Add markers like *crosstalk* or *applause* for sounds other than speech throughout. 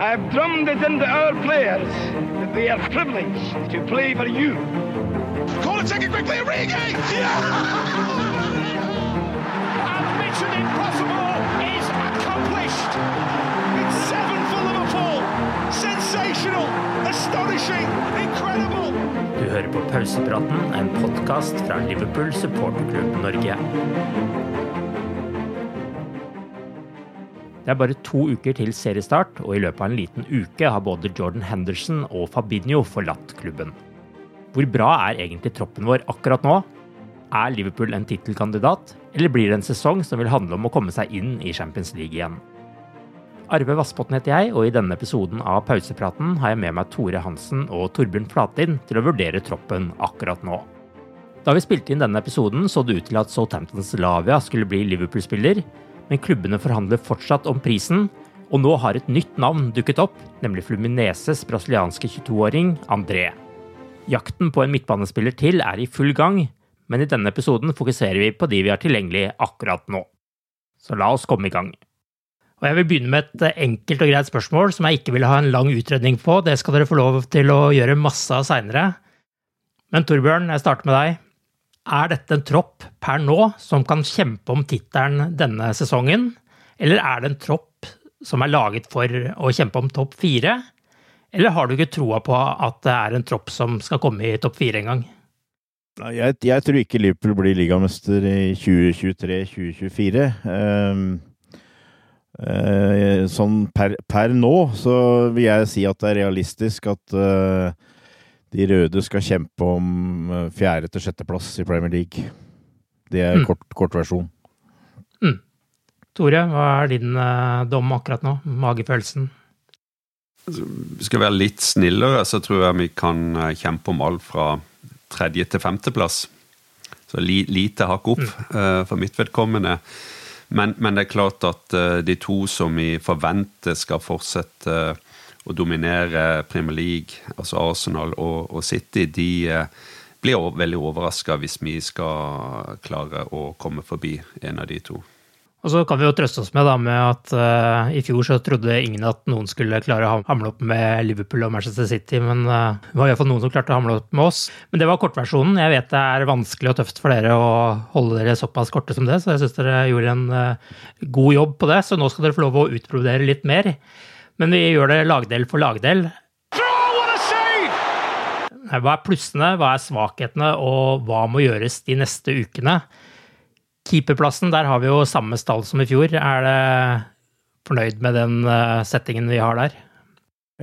I've drummed it into our players that they are privileged to play for you. Corner taken quickly, Origi! And Mission Impossible is accomplished. It's seven for Liverpool. Sensational, astonishing, incredible. Du hører på Pausepraten, en podkast fra Liverpool supporterklubb Norge. Det er bare to uker til seriestart, og i løpet av en liten uke har både Jordan Henderson og Fabinho forlatt klubben. Hvor bra er egentlig troppen vår akkurat nå? Er Liverpool en tittelkandidat, eller blir det en sesong som vil handle om å komme seg inn i Champions League igjen? Arve Vassbotn heter jeg, og i denne episoden av Pausepraten har jeg med meg Tore Hansen og Torbjørn Flatin til å vurdere troppen akkurat nå. Da vi spilte inn denne episoden, så det ut til at Southamptons Lavia skulle bli Liverpool-spiller, men klubbene forhandler fortsatt om prisen, og nå har et nytt navn dukket opp, nemlig Flumineses brasilianske 22-åring André. Jakten på en midtbanespiller til er i full gang, men i denne episoden fokuserer vi på de vi har tilgjengelig akkurat nå. Så la oss komme i gang. Og Jeg vil begynne med et enkelt og greit spørsmål som jeg ikke vil ha en lang utredning på. Det skal dere få lov til å gjøre masse av seinere. Men Torbjørn, jeg starter med deg. Er dette en tropp per nå som kan kjempe om tittelen denne sesongen, eller er det en tropp som er laget for å kjempe om topp fire? Eller har du ikke troa på at det er en tropp som skal komme i topp fire engang? Jeg, jeg tror ikke Liverpool blir ligamester i 2023-2024. Um, uh, sånn per, per, nå så vil jeg si at det er realistisk at uh, de røde skal kjempe om uh, fjerde til sjetteplass i Premier League. Det er mm. kort, kort versjon. Mm. Tore, hva er din dom akkurat nå? Magefølelsen? Altså, skal vi være litt snillere, så tror jeg vi kan kjempe om alt fra tredje til femteplass. Så li, lite hakk opp mm. uh, for mitt vedkommende. Men, men, det er klart at uh, de to som vi forventer skal fortsette uh, å dominere Premier League, altså Arsenal og, og City, de blir veldig overraska hvis vi skal klare å komme forbi en av de to. Og så kan vi jo trøste oss med, da, med at uh, i fjor så trodde ingen at noen skulle klare å hamle opp med Liverpool og Manchester City, men uh, det var iallfall noen som klarte å hamle opp med oss. Men det var kortversjonen. Jeg vet det er vanskelig og tøft for dere å holde dere såpass korte som det, så jeg syns dere gjorde en uh, god jobb på det. Så nå skal dere få lov å utbrodere litt mer. Men vi gjør det lagdel for lagdel. Hva er plussene, hva er svakhetene, og hva må gjøres de neste ukene? Keeperplassen, der har vi jo samme stall som i fjor. Er det fornøyd med den uh, settingen vi har der?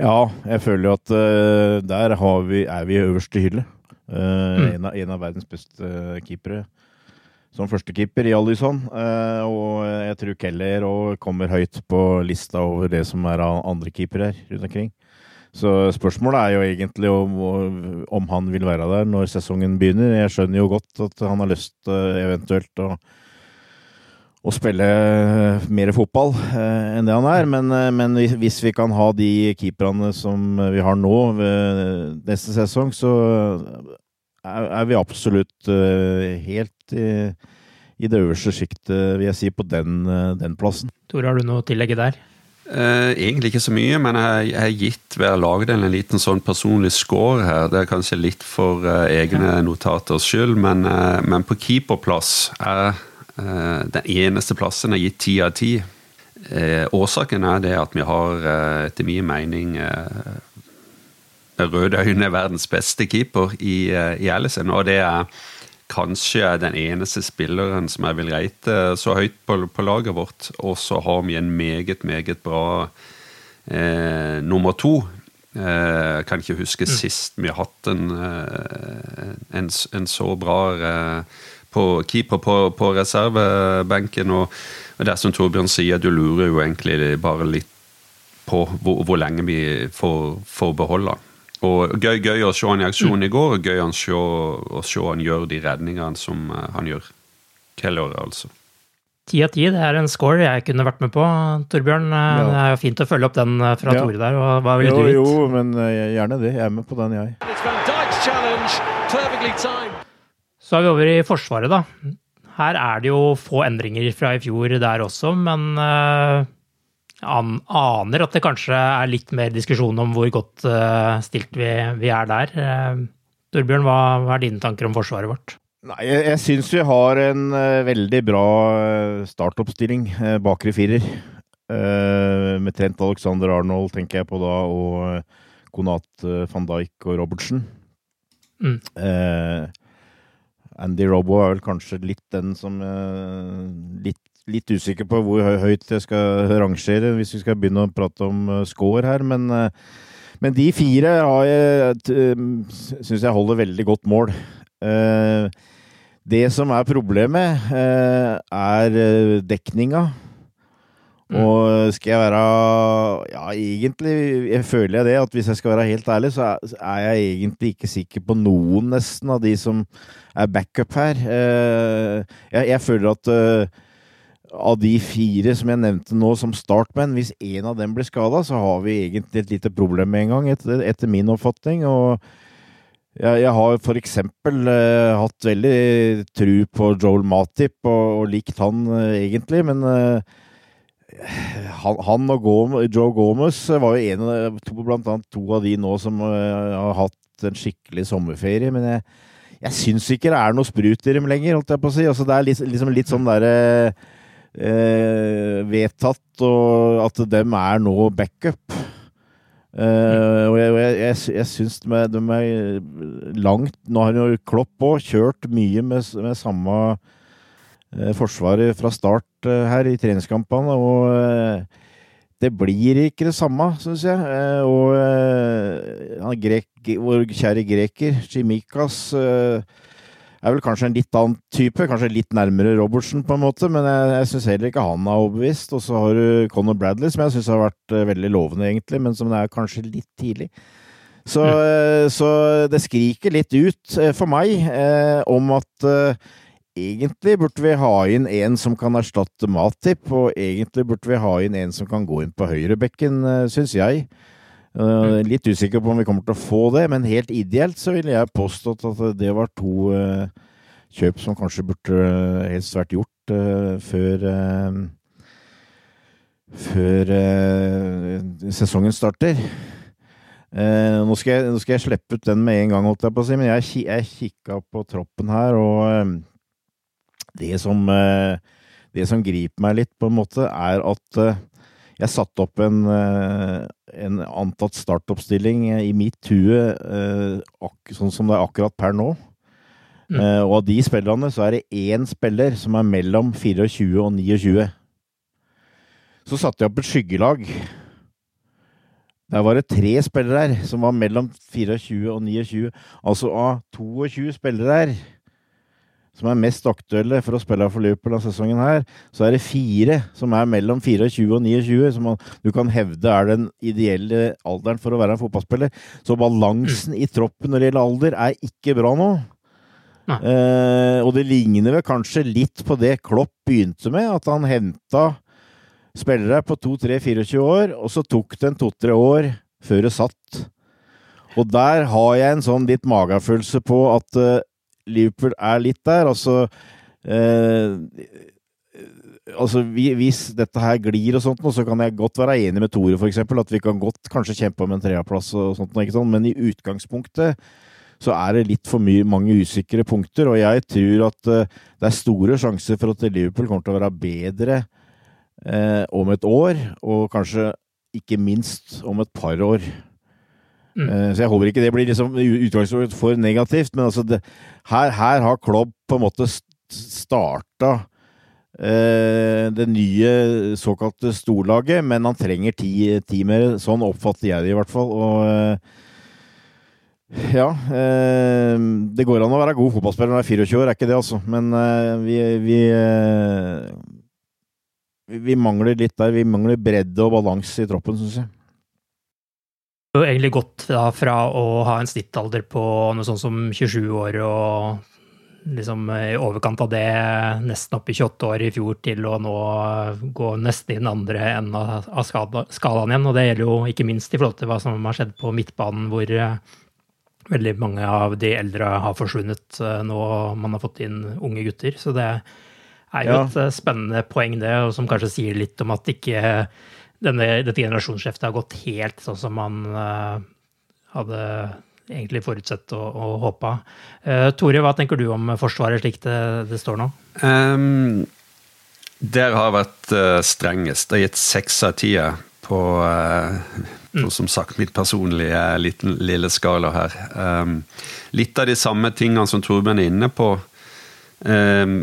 Ja, jeg føler jo at uh, der vi, er vi i øverste hylle. Uh, mm. en, av, en, av, verdens beste keepere som førstekeeper i Alison. og jeg tror Keller kommer høyt på lista over det som er av andre keepere rundt omkring. Så spørsmålet er jo egentlig om, om, han vil være der når sesongen begynner. Jeg skjønner jo godt at han har lyst eventuelt å å spille mer fotball eh, enn det han er. Men, eh, men, hvis vi kan ha de keeperne som vi har nå neste sesong, så er, er vi absolutt eh, helt i, i det øverste sjiktet, vil jeg si, på den, den plassen. Tore, har du noe å tillegge der? Eh, egentlig ikke så mye, men jeg har gitt hver lagdel en liten sånn personlig score her. Det er kanskje litt for uh, egne notaters skyld, men, uh, men på keeperplass er uh, den eneste plassen jeg har gitt ti av ti. årsaken er det at vi har, etter min mening, røde er verdens beste keeper i, i Ellison, og det er kanskje den eneste spilleren som jeg vil reite så høyt på, på laget vårt. Og så har vi en meget, meget bra eh, nummer to. Eh, kan ikke huske mm. sist vi har hatt en, eh, en, en så bra eh, på keeper på, på reservebenken. Og, og det som Torbjørn sier, du lurer jo egentlig bare litt på hvor, hvor lenge vi får, får beholde han. Og gøy, gøy, å se han i aksjon i går, og gøy å se, å se han gjøre de redningene som eh, han gjør. Keller, altså. Ti av ti, det er en score jeg kunne vært med på, Torbjørn. Eh, ja. Det er jo fint å følge opp den eh, fra ja. Tore der. og Hva ville du gitt? Jo, men gjerne det. Jeg er med på den, jeg. Så er vi over i Forsvaret, da. Her er det jo få endringer fra i fjor der også, men an, aner at det kanskje er litt mer diskusjon om hvor godt uh, stilt vi, vi, er der. Uh, Torbjørn, hva, hva, er dine tanker om forsvaret vårt? Nei, Jeg, jeg syns vi har en uh, veldig bra startoppstilling uh, bakre firer. med Trent Alexander Arnold, tenker jeg på da, og Konat van Dijk og Robertsen. Mm. Andy Robbo er vel kanskje litt den som litt litt usikker på hvor høyt jeg skal rangere hvis vi skal begynne å prate om uh, score her, men, uh, men de fire uh, syns jeg holder veldig godt mål. Det som er problemet, er dekninga. Mm. Og skal jeg være Ja, egentlig jeg føler jeg det, at hvis jeg skal være helt ærlig, så er jeg egentlig ikke sikker på noen, nesten, av de som er backup her. Jeg, jeg føler at av de fire som jeg nevnte nå som startmenn, hvis én av dem blir skada, så har vi egentlig et lite problem med en gang, etter, etter min oppfatning. Og jeg, jeg har for eksempel uh, hatt veldig tru på Joel Matip og, og likt han uh, egentlig, men uh, han, han, og Gomez, Joe Gomez var jo en to, blant annet to av de nå som har hatt en skikkelig sommerferie. men jeg jeg syns ikke det er noe sprut i dem lenger, holdt jeg på å si. Altså, det er liksom litt sånn derre eh, vedtatt, og at dem er nå backup. Uh, og jeg, jeg, jeg, syns de, er langt Nå har jo Klopp òg kjørt mye med, med samme uh, forsvaret fra start uh, her i treningskampene, og det blir ikke det samme, syns jeg. og grek, vår kjære greker, Chimikas, uh, er vel kanskje en litt annen type, kanskje litt nærmere Robertsen på en måte, men jeg, jeg syns heller ikke han er overbevist. Og så har du Conor Bradley, som jeg syns har vært uh, veldig lovende, egentlig, men som det er kanskje litt tidlig. Så, mm. uh, så det skriker litt ut uh, for meg om at egentlig burde vi ha inn en som kan erstatte Matip, og egentlig burde vi ha inn en som kan gå inn på høyrebekken, syns jeg. Uh, litt usikker på om vi kommer til å få det, men helt ideelt så ville jeg påstått at det var to uh, kjøp som kanskje burde uh, helst vært gjort før før sesongen starter. Nå skal, jeg, nå, skal jeg, slippe ut den med en gang, holdt jeg på å si, men jeg, jeg kikka på troppen her, og det som, det som griper meg litt, på en måte, er at jeg satte opp en, eh, en antatt startoppstilling i mitt hue eh, sånn som det er akkurat per nå. Mm. Eh, og av de spillerne så er det én spiller som er mellom 24 og 29. Så satte jeg opp et skyggelag. Der var det tre spillere her som var mellom 24 og 29. Altså av 22 spillere her som er mest aktuelle for å spille for Liverpool denne sesongen, her, så er det fire som er mellom 24 og 29, som du kan hevde er den ideelle alderen for å være en fotballspiller. Så balansen i troppen når det gjelder alder, er ikke bra nå. Eh, og det ligner vel kanskje litt på det Klopp begynte med, at han henta spillere på 2-3-24 år, og så tok det en to-tre år før det satt. Og der har jeg en sånn litt magefølelse på at uh, Liverpool er litt der. Altså eh, Altså, Hvis dette her glir og sånt, så kan jeg godt være enig med Tore, f.eks. At vi kan godt kanskje kjempe om en treaplass og sånt, men i utgangspunktet så er det litt for mye, mange usikre punkter. Og jeg tror at uh, det er store sjanser for at Liverpool kommer til å være bedre eh, om et år, og kanskje ikke minst om et par år. Mm. Eh, så jeg håper ikke det blir liksom utgangspunkt for negativt, men altså det, her, her, har Klobb på en måte starta eh, det nye såkalte storlaget, men han trenger ti, ti, mer. Sånn oppfatter jeg det i hvert fall. Og eh, ja eh, Det går an å være god fotballspiller når du er 24 år, er ikke det, altså. Men eh, vi, vi vi mangler litt der. Vi mangler bredde og balanse i troppen, syns jeg. Har egentlig gått da, fra å ha en snittalder på noe sånt som 27 år og liksom i overkant av det, nesten opp i 28 år i fjor, til å nå gå nesten i den andre enden av skalaen igjen. Og det gjelder jo ikke minst i forhold til hva som har skjedd på midtbanen, hvor eh, veldig mange av de eldre har forsvunnet eh, nå man har fått inn unge gutter. Så det er jo et eh, spennende poeng, det, og som kanskje sier litt om at ikke denne, dette generasjonsskiftet har gått helt sånn som man uh, hadde egentlig forutsett og, og håpa. Uh, Tore, hva tenker du om Forsvaret slik det, det står nå? Um, der har vært uh, strengest. Det har gitt seks av ti på, på mm. som sagt mitt personlige liten, lille skala her. Um, litt av de samme tingene som Torbjørn er inne på. Um,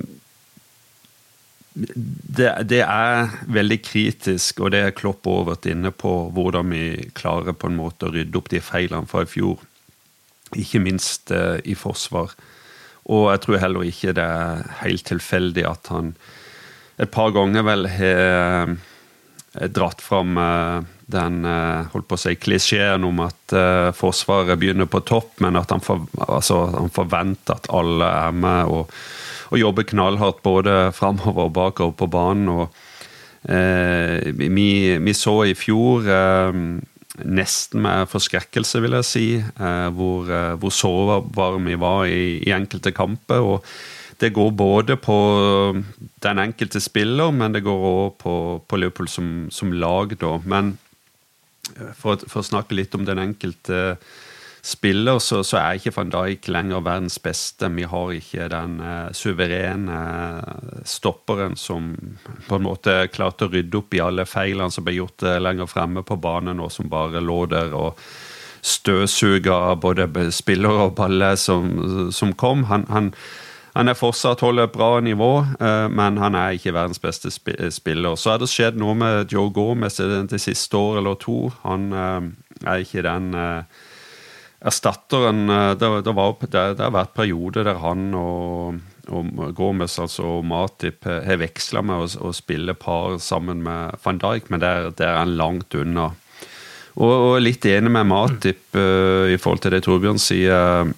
det, det, er veldig kritisk, og det er Klopp òg vært inne på, hvordan vi klarer på en måte å rydde opp de feilene fra i fjor. Ikke minst eh, i forsvar. Og jeg tror heller ikke det er helt tilfeldig at han et par ganger vel har eh, dratt fram eh, den eh, holdt på å si, klisjeen om at eh, Forsvaret begynner på topp, men at han, for, altså, han forventer at alle er med. og og jobber knallhardt både framover og bakover på banen. og eh, vi, vi, så i fjor eh, nesten med forskrekkelse, vil jeg si, eh, hvor, eh, hvor sårbare vi var i, i, enkelte kamper. og Det går både på den enkelte spiller, men det går òg på, på Liverpool som, som lag. Da. Men eh, for, for, å snakke litt om den enkelte spiller, så, så, er ikke van Dijk lenger verdens beste. Vi har ikke den uh, suverene uh, stopperen som på en måte klarte å rydde opp i alle feilene som ble gjort uh, lenger fremme på banen, og som bare lå der og støvsuga både spillere og baller som, som kom. Han, han, han, er fortsatt holder et bra nivå, men han er ikke verdens beste spiller. Så har det skjedd noe med Joe Gomez det siste år eller to. Han er ikke den erstatteren eh, det, det, var, det, det, har vært perioder der han og, og Gomez altså Matip har veksla med å, spille par sammen med van Dijk, men der, der er han langt unna. Og, og litt enig med Matip uh, i forhold til det Torbjørn sier.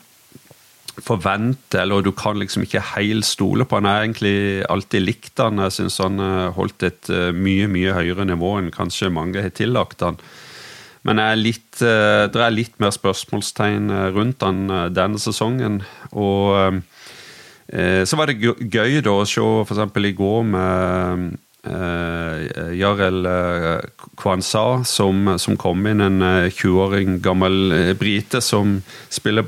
Forvente, eller du kan liksom ikke helt stole på han. Har egentlig alltid likt han. Jeg syns han holdt et mye, mye høyere nivå enn kanskje mange har tillagt han. Men er litt, eh, det er litt mer spørsmålstegn eh, rundt den eh, denne sesongen. Og så var det gøy da å se f.eks. i går med Uh, Jarel uh, Kwanza, som, som, kom inn, en 20-åring gammel uh, brite som spiller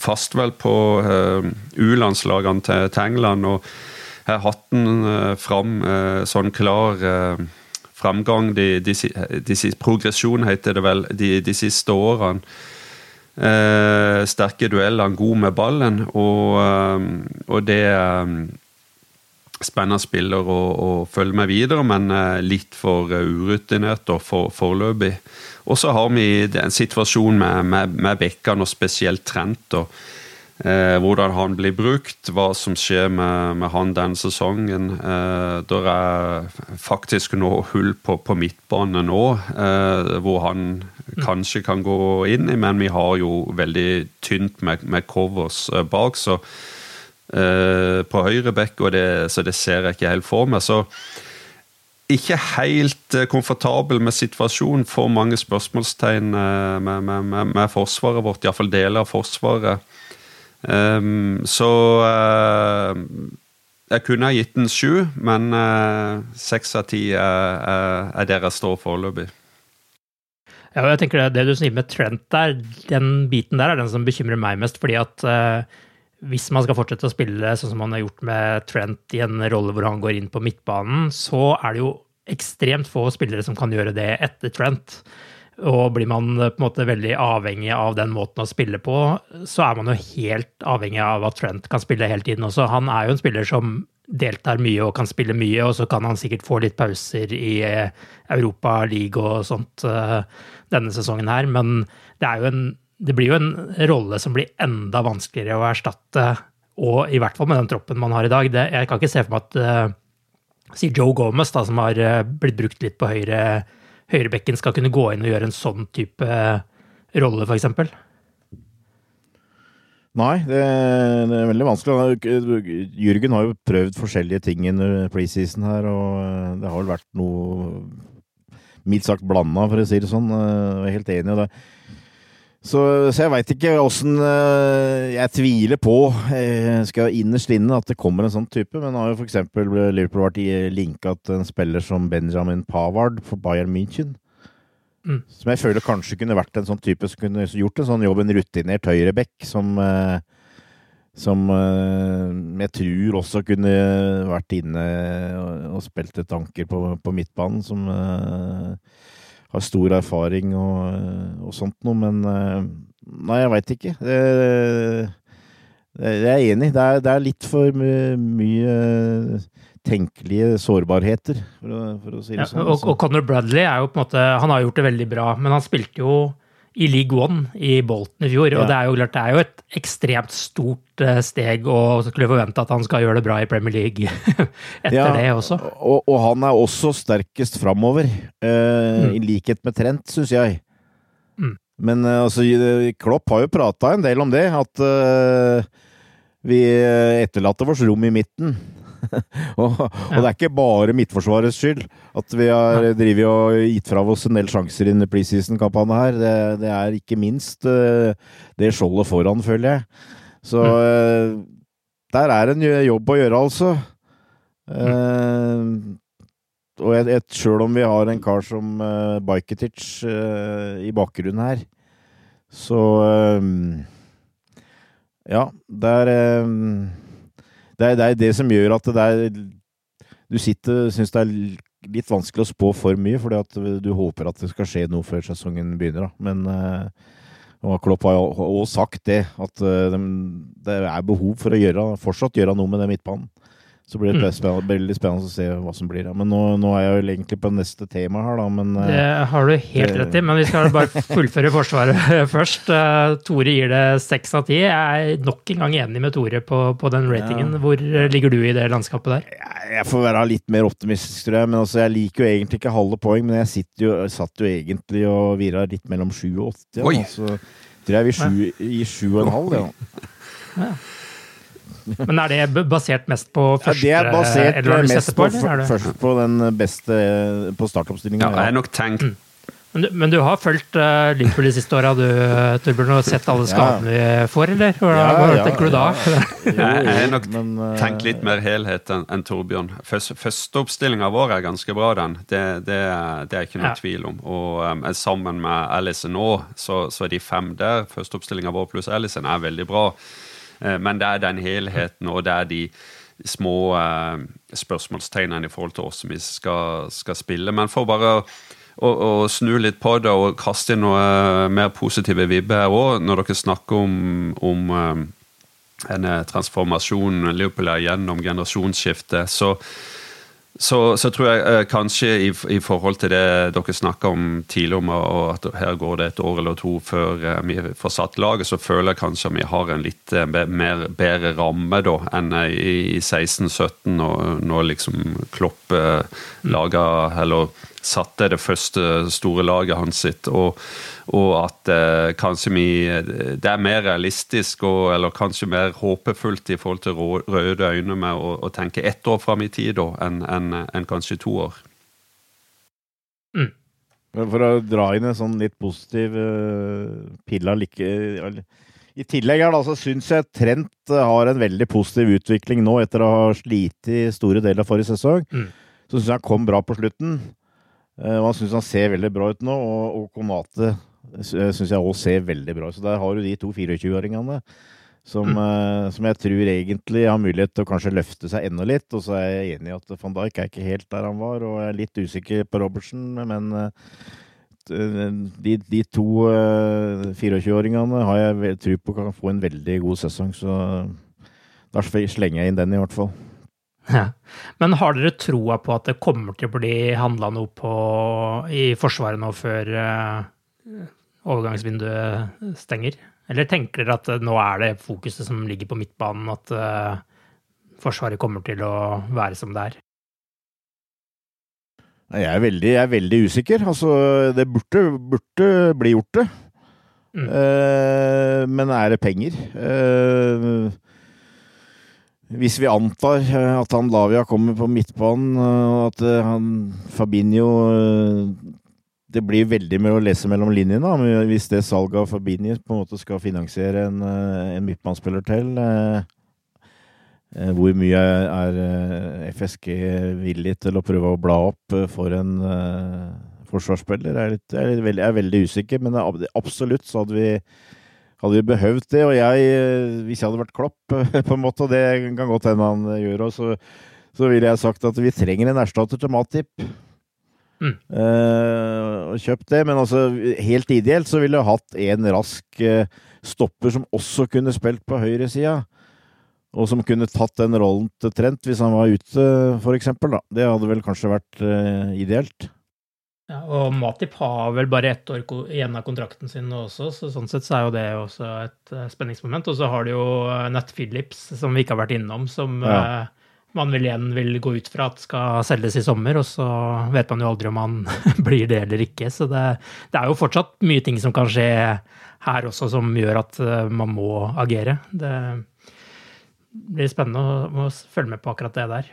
fast vel på uh, U-landslagene til, til, England. Og har hatt den fram sånn klar framgang, de, de, de, progresjon heter det vel, de, siste årene. Eh, sterke dueller, god med ballen, og, eh, og det eh, spennende spiller å, å, følge med videre, men eh, litt for urutinert og for foreløpig. Og så har vi en situasjon med, med, med bekkene, og spesielt Trent. og Eh, hvordan han blir brukt, hva som skjer med, med han denne sesongen. Eh, det er faktisk noe hull på, på midtbane nå, eh, hvor han kanskje kan gå inn i, men vi har jo veldig tynt med, med covers eh, bak. så eh, på høyre bekk, og det, så det ser jeg ikke helt for meg. Så ikke helt eh, komfortabel med situasjonen. For mange spørsmålstegn eh, med, med, med, med forsvaret vårt, iallfall deler av forsvaret. Um, så uh, jeg kunne ha gitt den sju, men seks av ti er der jeg står foreløpig. Ja, jeg tenker det, det du sier med Trent der, den biten der er den som bekymrer meg mest. fordi at uh, hvis man skal fortsette å spille sånn som man har gjort med Trent i en rolle hvor han går inn på midtbanen, så er det jo ekstremt få spillere som kan gjøre det etter Trent. Og blir man på en måte veldig avhengig av den måten å spille på, så er man jo helt avhengig av at Trent kan spille hele tiden også. Han er jo en spiller som deltar mye og kan spille mye, og så kan han sikkert få litt pauser i eh, Europa League og sånt eh, denne sesongen her, men det, en, det blir jo en rolle som blir enda vanskeligere å erstatte, og i hvert fall med den troppen man har i dag. Det, jeg kan ikke se for meg at si Joe Gomez, da, som har blitt brukt litt på høyre, høyrebekken, skal kunne gå inn og gjøre en sånn type rolle, f.eks. Nei, det, er veldig vanskelig. Jürgen har jo prøvd forskjellige ting under preseason her, og eh, det har vel vært noe mildt sagt blanda, for å si det sånn. Eh, jeg er helt enig i det. Så, så jeg veit ikke åssen eh, Jeg tviler på, jeg skal innerst inne, at det kommer en sånn type. Men har jo f.eks. Liverpool vært linka til en spiller som Benjamin Pavard for Bayern München. Mm. Som jeg føler kanskje kunne vært en sånn type som kunne gjort en sånn jobb, en rutinert høyreback som eh, som eh, jeg tror også kunne vært inne og spilt et anker på, på midtbanen, som har stor erfaring og, og sånt noe, men uh, Nei, jeg veit ikke. Det, det, jeg er enig. Det er, det er litt for mye, mye tenkelige sårbarheter, for å, for å si det ja, sånn. Og, og, Conor Bradley er jo på en måte Han har gjort det veldig bra, men han spilte jo i League One i Bolton i fjor. Ja. Og det er jo klart det er jo et ekstremt stort eh, steg å skulle forvente at han skal gjøre det bra i Premier League *laughs* etter ja, det også. Og, og, han er også sterkest framover, eh, mm. i likhet med Trent, syns jeg. Mm. Men eh, altså, Klopp har jo prata en del om det, at eh, vi etterlater oss rom i midten. *laughs* og, og, det er ikke bare Midtforsvarets skyld at vi har drevet og gitt fra oss en del sjanser i preseason-kampanjen her. Det, det, er ikke minst uh, det skjoldet foran, føler jeg. Så uh, der er en jobb å gjøre, altså. Uh, og jeg, jeg, selv om vi har en kar som uh, Bajketic i bakgrunnen her, så Ja, det er det er, det er det som gjør at det er Du sitter syns det er litt vanskelig å spå for mye, fordi at du håper at det skal skje noe før sesongen begynner. Da. Men og Klopp har jo sagt det, at uh, det er behov for å gjøre, fortsatt gjøre noe med den midtbanen. Så blir det mm. veldig spennende å se hva som blir. Men nå, nå, er jeg jo egentlig på neste tema her, da. Men, eh, det har du helt det, rett i, men vi skal bare *laughs* fullføre Forsvaret *laughs* først. Uh, Tore gir det seks av ti. Jeg er nok en gang enig med Tore på, på den ratingen. Ja. Hvor ligger du i det landskapet der? Jeg får være litt mer optimistisk, tror jeg. Men altså, jeg liker jo egentlig ikke halve poeng, men jeg, jo, satt jo egentlig og virra litt mellom sju og åtte. Ja, så tror jeg vi gir sju og en halv, ja. ja. Men er det basert mest på første ja, det er basert mest på, først på den beste på startoppstillinga. Ja, jeg har nok tenkt mm. Men du, men du, har fulgt uh, Liverpool de siste åra, du, Torbjørn, og sett alle skadene ja. vi får, eller? Hva, ja, hva tenker du da? *laughs* jeg har nok men, uh, tenkt litt mer helhet enn en Torbjørn. Førsteoppstillinga vår er ganske bra, den. Det, det, det er ikke noe ja. tvil om. Og um, sammen med Alison nå, så, så er de fem der. Førsteoppstillinga vår pluss Alison er veldig bra. Eh, men det er den helheten, og det er de små uh, spørsmålstegnene i forhold til oss som vi skal, skal spille. Men for bare å, å, snu litt på det og kaste inn noe uh, mer positive vibber òg, når dere snakker om, om en denne transformasjonen Liverpool er gjennom generasjonsskiftet, så så, så, tror jeg eh, kanskje i, i, forhold til det dere snakka om tidligere, om og at her går det et år eller to før eh, vi får satt laget, så føler jeg kanskje vi har en litt eh, mer, bedre ramme da enn i, i 16-17, når, når liksom Klopp eh, laga Eller satte det første store laget hans sitt. Og, og at eh, kanskje vi, det er mer realistisk og, eller kanskje mer håpefullt i forhold til røde øyne med å, å tenke ett år fram i tid da, enn en, en kanskje to år. Mm. For å dra inn en sånn litt positiv uh, pilla like I tillegg her da, så syns jeg Trent har en veldig positiv utvikling nå, etter å ha slitt i store deler av forrige sesong. Mm. Så syns jeg han kom bra på slutten. Uh, og han syns han ser veldig bra ut nå. Og, og Konate syns jeg òg ser veldig bra ut. Så der har du de to 24-åringene som, mm. uh, som, jeg tror egentlig har mulighet til å kanskje løfte seg enda litt. Og så er jeg enig i at van Dijk er ikke helt der han var, og jeg er litt usikker på Robertsen. Men de, de, to uh, 24-åringene har jeg tro på kan få en veldig god sesong. Så da slenger jeg inn den, i hvert fall. Ja. Men har dere troa på at det kommer til å bli handla noe på, i Forsvaret nå før overgangsvinduet stenger? Eller tenker dere at nå er det fokuset som ligger på midtbanen, at uh, Forsvaret kommer til å være som det er? Jeg er veldig, jeg er veldig usikker. Altså, det burde, burde bli gjort, det. Mm. Uh, men er det penger? Uh, hvis vi antar at han Lavia kommer på midtbanen, at han Fabinho det blir veldig mye å lese mellom linjene, hvis det salget av Fabinho på en måte skal finansiere en, eh, en midtbanespiller til. Eh, eh, hvor mye er FSG villig til å prøve å bla opp for en forsvarsspiller? Jeg er, litt, jeg er, veldig, jeg er veldig, usikker, men absolutt så hadde vi, hadde vi behøvd det. Og jeg, hvis jeg hadde vært Klopp, *laughs* på en måte, og det kan godt hende han gjør òg, så, så ville jeg sagt at vi trenger en erstatter til Matip. Mm. Uh, og kjøpt det. Men altså, helt ideelt så ville jeg hatt en rask uh, stopper som også kunne spilt på høyresida. Og som kunne tatt den rollen til Trent hvis han var ute, eksempel. Det hadde vel kanskje vært uh, ideelt. Ja, og Matip har vel bare ett år igjen av kontrakten sin også, så sånn sett så er jo det også et spenningsmoment. Og så har du jo Nat Phillips, som vi ikke har vært innom, som ja man vil igjen vil gå ut fra at skal selges i sommer, og så vet man jo aldri om han *laughs* blir det eller ikke. Så det, det, er jo fortsatt mye ting som kan skje her også som gjør at eh, man må agere. Det blir spennende å, å følge med på akkurat det der.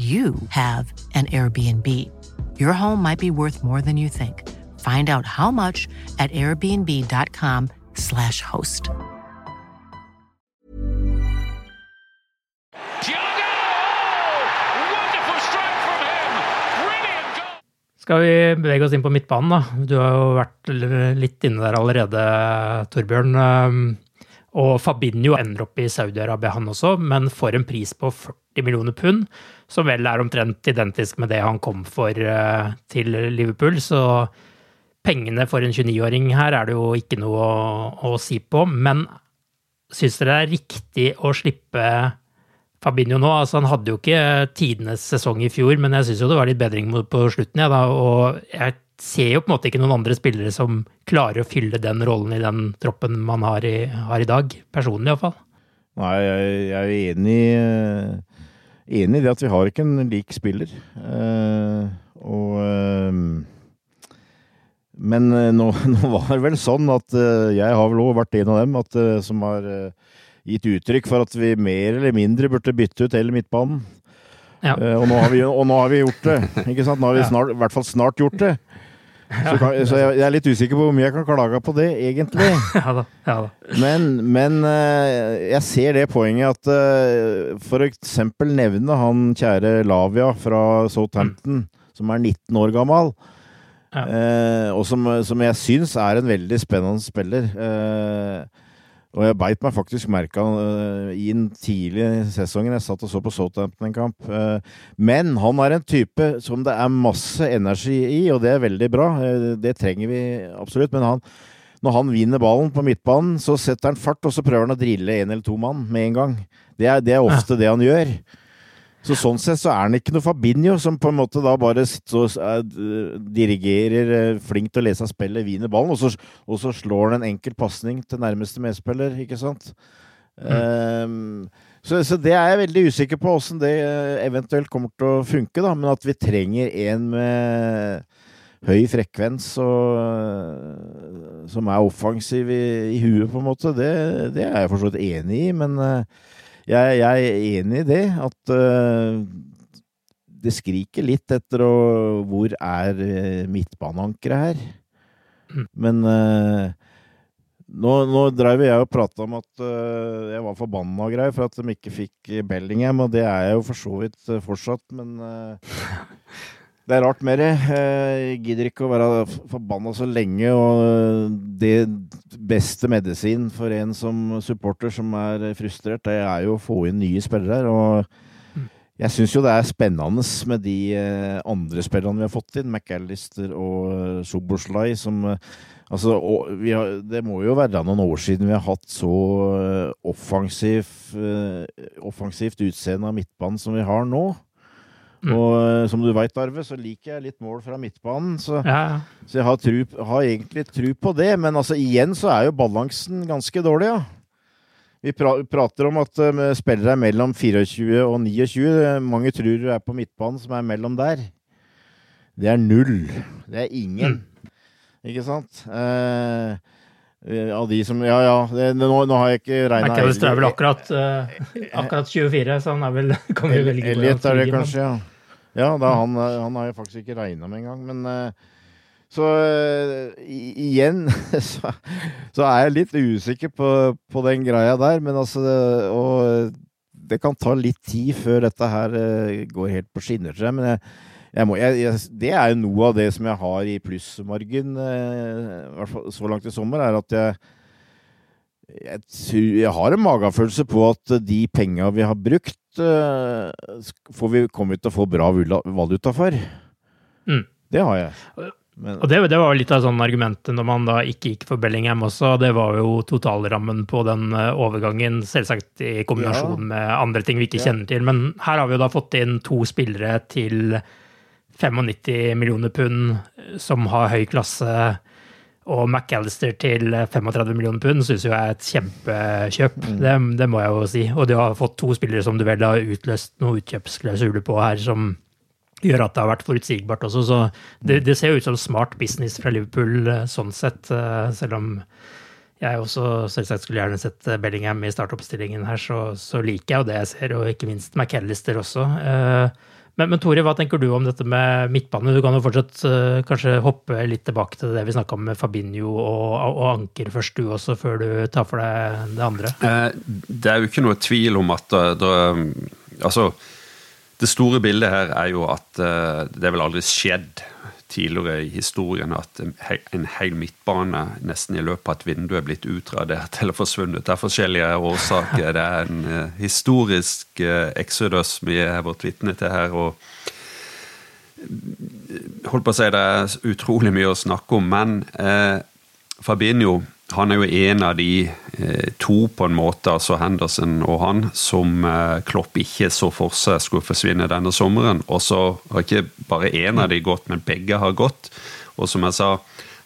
you have an Airbnb. Your home might be worth more than you think. Find out how much at airbnb.com/slash host. Skal vi bevege oss inn på midtbanen, da? Du har jo vært litt inne der allerede, Torbjørn. Um, Og Fabinho ender opp i Saudi-Arabia, han også, men får en pris på 40 millioner pund, som vel er omtrent identisk med det han kom for uh, til Liverpool. Så pengene for en 29-åring her er det jo ikke noe å, å si på. Men syns dere det er riktig å slippe Fabinho nå? Altså, han hadde jo ikke tidenes sesong i fjor, men jeg syns jo det var litt bedring på slutten, ja, da, og jeg ser jo på en måte ikke noen andre spillere som klarer å fylle den rollen i den troppen man har i, har i dag. Personlig iallfall. Nei, jeg, jeg er enig, enig i det at vi har ikke en lik spiller. Uh, og uh, Men uh, nå, *laughs* nå, var det vel sånn at jeg har vel òg vært en av dem at, som har gitt uttrykk for at vi mer eller mindre burde bytte ut hele midtbanen. Ja. og, nå vi, og, nå har vi, gjort det. ikke sant? Nå har vi snart, i hvert fall snart gjort det. Så, kan, så jeg, jeg, er litt usikker på hvor mye jeg kan klage på det, egentlig. *laughs* ja da, ja da. Men, men uh, jeg ser det poenget at uh, for eksempel nevne han kjære Lavia fra Southampton, mm. som er 19 år gammel. Ja. Uh, og som, som jeg syns er en veldig spennende spiller. Uh, og jeg beit meg faktisk merka uh, i den tidlige sesongen. Jeg satt og så på Southampton en kamp. Uh, men han er en type som det er masse energi i, og det er veldig bra. Uh, det trenger vi absolutt. Men han, når han vinner ballen på midtbanen, så setter han fart, og så prøver han å drille en eller to mann med en gang. Det er, det er ofte ja. det han gjør. Så sånn sett så er han ikke noe Fabinho, som på en måte da bare sitter og uh, dirigerer, uh, flink til å lese av spillet, vinner ballen, og så, og så slår han en enkel pasning til nærmeste medspiller, ikke sant? Mm. Um, så, så, det er jeg veldig usikker på åssen det uh, eventuelt kommer til å funke, da, men at vi trenger en med høy frekvens og som er offensiv i, i huet, på en måte, det, det er jeg for så vidt enig i, men jeg, jeg, er enig i det. At uh, det skriker litt etter å, hvor er uh, midtbaneankeret her. Mm. Men uh, nå, nå drev jeg og prata om at uh, jeg var forbanna og greier for at de ikke fikk Bellingham, og det er jeg jo for så vidt fortsatt, men *laughs* Det er rart det. Jeg gidder ikke å være forbanna så lenge. Og det beste medisin for en som supporter som er frustrert, det er jo å få inn nye spillere. Og jeg syns jo det er spennende med de eh, andre spillerne vi har fått inn, McAllister og Soboslai, som Altså, har, det må jo være noen år siden vi har hatt så eh, offensiv, eh, offensivt utseende av midtbanen som vi har nå. Mm. Og eh, som du veit, Arve, så liker jeg litt mål fra midtbanen. Så, ja. så jeg har, tru, har, egentlig tru på det. Men altså, igjen så er jo balansen ganske dårlig, ja. Vi pra prater om at uh, spillere er mellom 24 og 29. Mange tror du er på midtbanen som er mellom der. Det er null. Det er ingen. Mm. Ikke sant? Uh, av de som Ja, ja, det, nå, nå, har jeg ikke regna McAllister er vel akkurat, uh, akkurat 24, så han er vel kan vi velge Elliot er det kanskje, ja. Ja, da, han, han, har jeg faktisk ikke regna med engang. Men uh, så uh, igjen *laughs* så, så, er jeg litt usikker på, på, den greia der. Men altså Og det kan ta litt tid før dette her går helt på skinner, tror jeg. Men jeg må, jeg, det er jo noe av det som jeg har i plussmargen, i hvert fall så langt i sommer, er at jeg jeg, jeg, har en magefølelse på at de penga vi har brukt, får vi, kommer vi til å få bra valuta for. Mm. Det har jeg. Men, og det, det, var litt av sånn argumentet når man da ikke gikk for Bellingham også. Det var jo totalrammen på den eh, overgangen, selvsagt i kombinasjon ja. med andre ting vi ikke ja. kjenner til. Men her har vi jo da fått inn to spillere til 95 millioner pund, som har høy klasse, og McAllister til 35 millioner pund, syns jeg er et kjempekjøp. Mm. Det, det, må jeg jo si. Og de har fått to spillere som du vel har utløst noen utkjøpsklausuler på her, som gjør at det har vært forutsigbart også. Så det, det ser jo ut som smart business fra Liverpool sånn sett, selv om jeg også selvsagt skulle gjerne sett eh, Bellingham i startoppstillingen her, så, så, liker jeg jo det jeg ser, og ikke minst McAllister også. Eh, men, men, Tore, hva tenker du om dette med midtbane? Du kan jo fortsatt uh, kanskje hoppe litt tilbake til det vi snakka om med Fabinho og, og, Anker først, du også, før du tar for deg det andre? det er jo ikke noe tvil om at det, Altså, det store bildet her er jo at det er vel aldri skjedd tidligere i historien at en hel midtbane nesten i løpet av et vindu er blitt utradert eller forsvunnet. Det er forskjellige årsaker. Det er en uh, historisk exodus vi har vært vitne til her. og holdt på å si Det er utrolig mye å snakke om, men eh, Fabinho han er jo en av de eh, to, på en måte, altså Henderson og han, som eh, Klopp ikke så for seg skulle forsvinne denne sommeren. Og så har ikke bare én av de gått, men begge har gått. Og som jeg sa,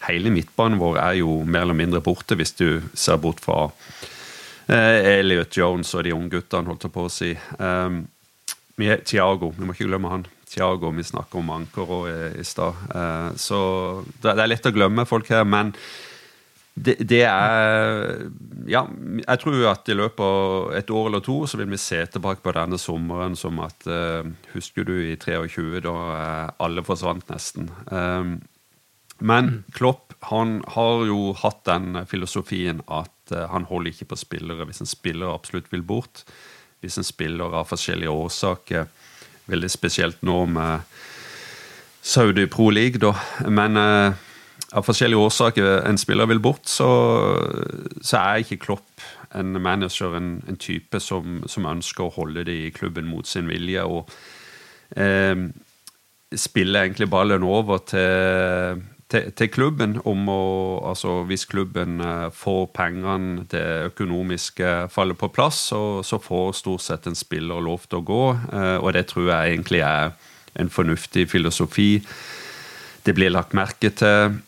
hele midtbanen vår er jo mer eller mindre borte, hvis du ser bort fra eh, Elliot Jones og de unge guttene, holdt jeg på å si. Um, Tiago, vi må ikke glemme han. Tiago, vi snakker om Anker i, i stad. Uh, så det, det er lett å glemme folk her, men det, det, er Ja, jeg tror at i løpet av et år eller to så vil vi se tilbake på denne sommeren som at uh, Husker du i 23, da uh, alle forsvant nesten. Um, men mm. Klopp han har jo hatt den filosofien at uh, han holder ikke på spillere hvis en spiller absolutt vil bort. Hvis en spiller av forskjellige årsaker, veldig spesielt nå med Saudi Pro League, da. Men av forskjellige årsaker en spiller vil bort, så, så er ikke Klopp en manager, en, en type som, som, ønsker å holde det i klubben mot sin vilje. og eh, spille egentlig ballen over til, til, til klubben om å altså Hvis klubben eh, får pengene, det økonomiske faller på plass, så, så, får stort sett en spiller lov til å gå. Eh, og det tror jeg egentlig er en fornuftig filosofi. Det blir lagt merke til.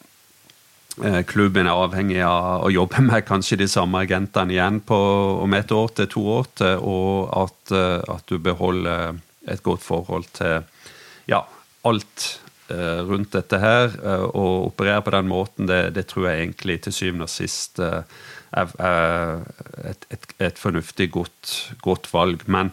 Eh, klubben er avhengig av å jobbe med kanskje de samme agentene igjen på, om et år til to år til, og at, eh, at, du beholder et godt forhold til ja, alt eh, rundt dette her. Og operere på den måten, det, det tror jeg egentlig til syvende og sist er, er et, et, et, fornuftig, godt, godt valg. Men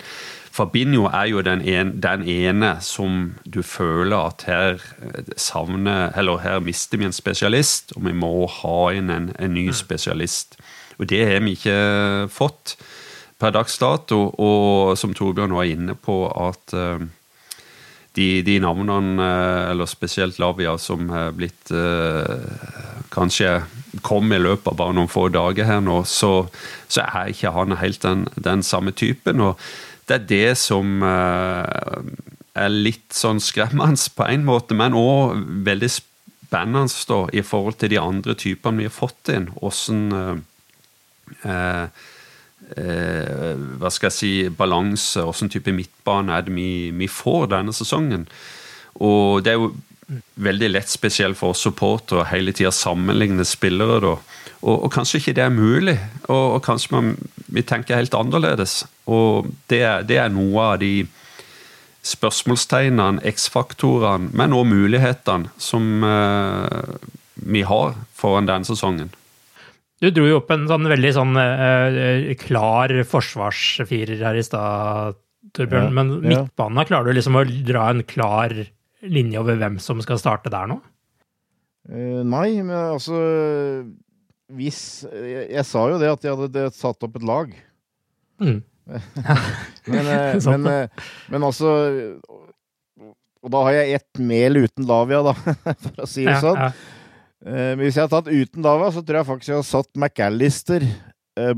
Fabinho er jo den, en, den, ene som du føler at her eh, savner Eller her mister vi en spesialist, og vi må ha inn en, en ny mm. spesialist. Og det har vi ikke fått per dags dato, og som Torbjørn var inne på, at uh, de, de, navnene, eh, eller spesielt Lavia, som er blitt Kanskje kom i løpet av bare noen få dager her nå, så, så er ikke han helt den, den samme typen. og det er det som eh, er litt sånn skremmende på en måte, men òg veldig spennende da, i forhold til de andre typene vi har fått inn. Åssen eh, eh, Hva skal jeg si Balanse, åssen type midtbane er det vi, vi, får denne sesongen. Og det er jo veldig lett, spesielt for oss supportere, hele tida sammenligne spillere. da og, og, kanskje ikke det er mulig, og, og kanskje man, vi tenker helt annerledes. Og det, det er noe av de spørsmålstegnene, X-faktorene, men òg mulighetene som uh, vi har foran denne sesongen. Du dro jo opp en sånn veldig sånn uh, klar forsvarsfirer her i stad, Torbjørn. Ja, men midtbanen, klarer du liksom å dra en klar linje over hvem som skal starte der nå? Uh, nei, men altså hvis jeg, jeg, sa jo det at jeg hadde satt opp et lag. Mm. *laughs* men, eh, *laughs* men, eh, men, altså Og da har jeg ett mel uten Lavia, da, *laughs* for å si det ja, sånn. Ja. Men hvis jeg hadde tatt uten Lavia, så tror jeg faktisk jeg hadde satt McAllister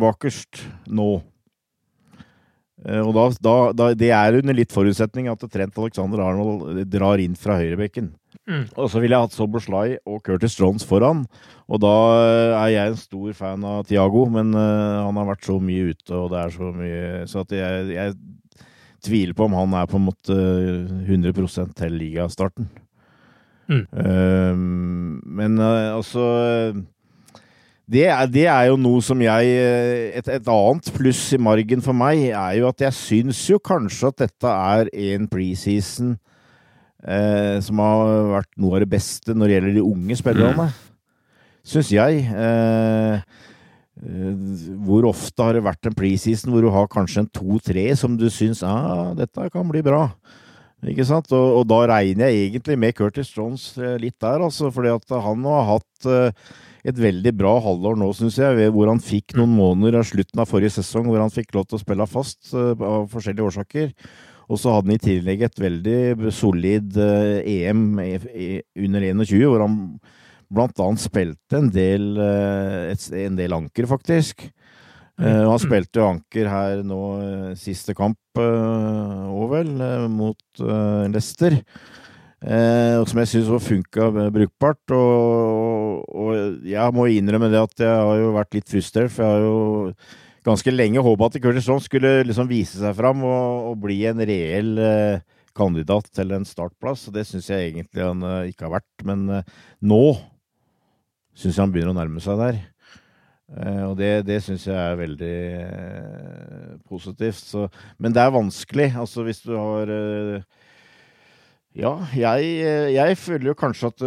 bakerst nå. Og da, da, da, Det er under litt forutsetning at Trent Alexander Arnold drar inn fra høyrebekken. Mm. Og så ville jeg hatt Soberslai og Curtis Jones foran. Og da er jeg en stor fan av Tiago, men uh, han har vært så mye ute, og det er så mye Så at jeg, jeg tviler på om han er på en måte 100% til ligastarten. Mm. Uh, men altså det er, det er, jo noe som jeg et, et, annet pluss i margen for meg er jo at jeg syns jo kanskje at dette er en preseason eh, som har vært noe av det beste når det gjelder de unge spillerne. Mm. Syns jeg. Eh, hvor ofte har det vært en preseason hvor du har kanskje en to-tre som du syns ah, dette kan bli bra? Ikke sant? Og, og, da regner jeg egentlig med Curtis Jones eh, litt der, altså. Fordi at han har hatt uh, et veldig bra halvår nå, syns jeg. Hvor han fikk noen måneder av slutten av forrige sesong hvor han fikk lov til å spille fast uh, av forskjellige årsaker. Og så hadde han i tillegg et veldig solid EM i, i, under 21, hvor han blant annet spilte en del, eh, en del anker, faktisk. Uh, han spilte jo anker her nå siste kamp uh, vel, mot uh, Leicester. som jeg syns funka brukbart. Og, og, jeg må innrømme det at jeg har jo vært litt frustrert, for jeg har jo ganske lenge håpa at Curtis Jones skulle liksom vise seg fram og, og bli en reell kandidat til en startplass. og Det syns jeg egentlig han ikke har vært. Men nå syns jeg han begynner å nærme seg der. Uh, og det, det syns jeg er veldig positivt. Så, men det er vanskelig. Altså hvis du har Ja, jeg, jeg, føler jo kanskje at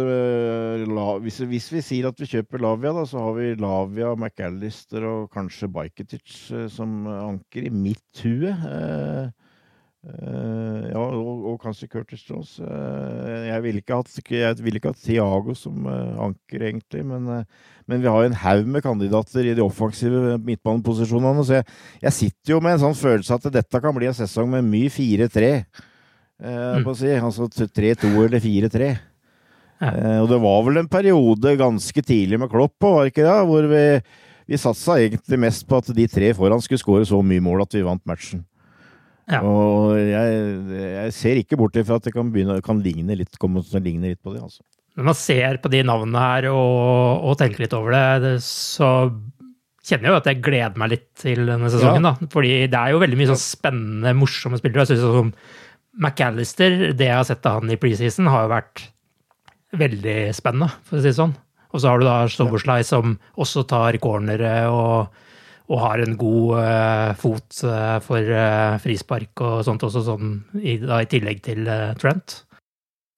la, hvis, hvis, vi sier at vi kjøper Lavia, da, så har vi Lavia, McAllister og kanskje Bajketic som anker i mitt hue. Uh, ja, og, og, kanskje Curtis Jones. Uh, jeg ville ikke vil ikke hatt Thiago som uh, anker, egentlig, men, men, vi har jo en haug med kandidater i de offensive midtbaneposisjonene. Så jeg, jeg, sitter jo med en sånn følelse at dette kan bli en sesong med mye 4-3. Mm. Si. Altså 3-2 eller 4-3. Ja. og det var vel en periode ganske tidlig med Klopp, var ikke det? Hvor vi, vi satsa egentlig mest på at de tre foran skulle skåre så mye mål at vi vant matchen. Ja. Og jeg, jeg, ser ikke bort ifra at det kan, begynne, kan ligne, litt, ligne litt på det. altså. Når man ser på de navnene her og, og tenker litt over det, det, så kjenner jeg jo at jeg gleder meg litt til denne sesongen. Ja. da. Fordi det er jo veldig mye sånn spennende, morsomme spillere. Jeg synes sånn McAllister, det jeg har sett av han i preseason, har jo vært veldig spennende, for å si det sånn. Og så har du da Soboslai som også tar cornere og og har en god uh, fot uh, for uh, frispark og sånt også, sånn, i, da, i tillegg til Trent.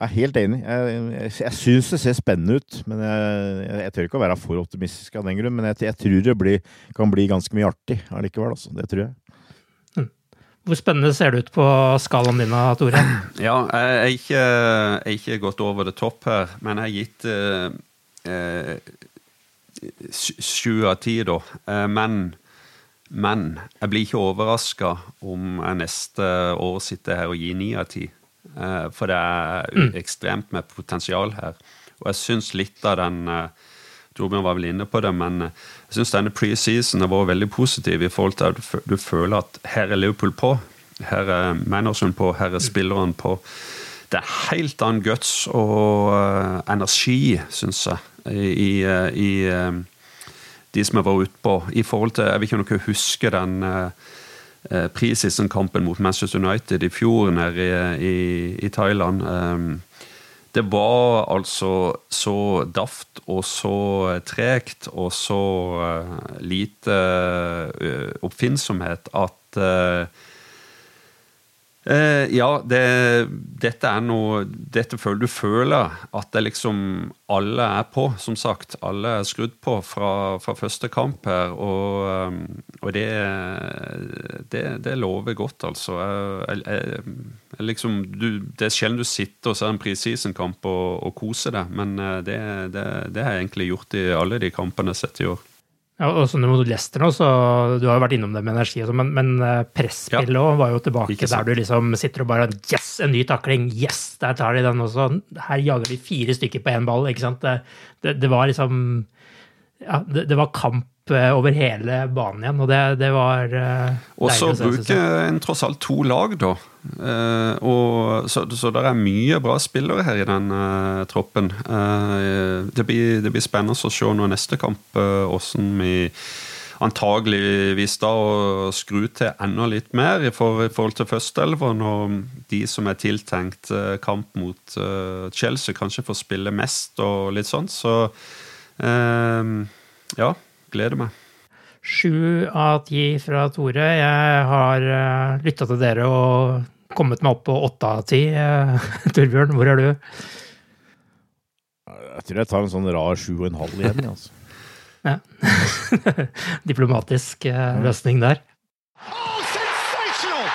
Jeg er helt enig. Jeg, jeg, jeg syns det ser spennende ut. men jeg, jeg, tør ikke å være for optimistisk av den grunn. Men jeg, tror det blir, kan bli ganske mye artig allikevel. Altså. Det tror jeg. Hvor spennende ser det ut på skalaen din, Tore? *clears throat* Ja, jeg er ikke, jeg er ikke gått over det topp her, men jeg har gitt eh, sju av ti, da. Men men jeg blir ikke overraska om jeg neste år sitter her og gir ni av ti. Eh, for det er mm. ekstremt med potensial her. Og jeg syns litt av den eh, Torbjørn var vel inne på det, men eh, jeg syns denne preseason har vært veldig positiv i forhold til at du føler at her er Liverpool på. Her er manageren på, her er spilleren på. Det er helt annen guts og energi, syns jeg, i, i, i de som har vært utpå. I forhold til, Jeg vil ikke om dere husker den preseason-kampen mot Manchester United i fjor nede i, i, i Thailand. Det var altså så daft og så tregt og så uh, lite uh, oppfinnsomhet at Eh, ja, det, dette er noe Dette føler du føler at det liksom alle er på, som sagt. Alle er skrudd på fra, fra første kamp her, og, um, og det, det, det, lover godt, altså. Jeg, jeg, jeg, liksom, du, det er sjelden du sitter og ser en preseason-kamp og, og koser deg, men eh, det, har jeg egentlig gjort i alle de kampene jeg har sett i år. Ja, og sånn mot Leicester nå, så Du har jo vært innom det med energi, men, men eh, presspillet ja. var jo tilbake der du liksom sitter og bare Yes, en ny takling! Yes, der tar de den også! Her jager de fire stykker på én ball. ikke sant? Det, det, det var liksom ja, det, det, var kamp over hele banen igjen, og det, det var se. Og så bruker en tross alt to lag, da. Uh, og, så, så det er mye bra spillere her i den uh, troppen. det, blir, det, blir, spennende å se nå neste kamp åssen vi antageligvis da å skru til enda litt mer i, for, i forhold til førsteelveren. Og de som er tiltenkt uh, kamp mot uh, Chelsea, kanskje får spille mest og litt sånn. Så uh, ja, gleder meg. Sju av ti fra Tore. Jeg har uh, lytta til dere og kommet meg opp på åtte av ti. *laughs* Torbjørn, hvor er du? Jeg tror jeg tar en sånn rar sju og en halv igjen. altså. *laughs* Ja. *laughs* Diplomatisk uh, løsning der. Oh, sensational!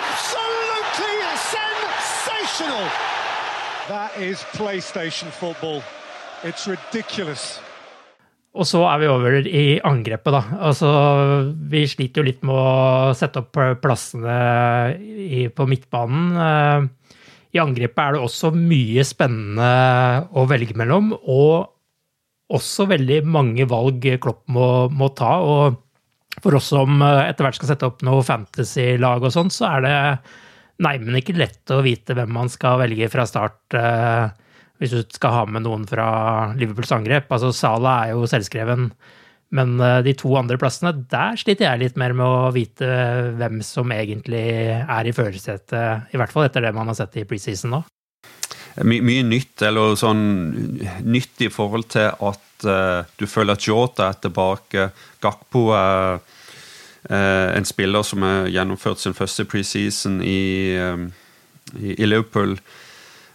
Absolutely sensational! That is PlayStation football. It's ridiculous. Og så er vi over i angrepet, da. Altså, vi sliter jo litt med å sette opp plassene i, på midtbanen. Uh, I angrepet er det også mye spennende å velge mellom, og også veldig mange valg Klopp må, må ta. Og for oss som etter hvert skal sette opp noe fantasy-lag og sånn, så er det neimen ikke lett å vite hvem man skal velge fra start. Uh, hvis du skal ha med noen fra Liverpools angrep. Altså, Sala er jo selvskreven, men eh, de to andre plassene, der sliter jeg litt mer med å vite hvem som egentlig er i førersetet, i hvert fall etter det man har sett i preseason nå. My, mye nytt, eller sånn nytt i forhold til at uh, du føler at Jota er tilbake. Gakpo er uh, en spiller som har gjennomført sin første preseason i, um, i, i Liverpool.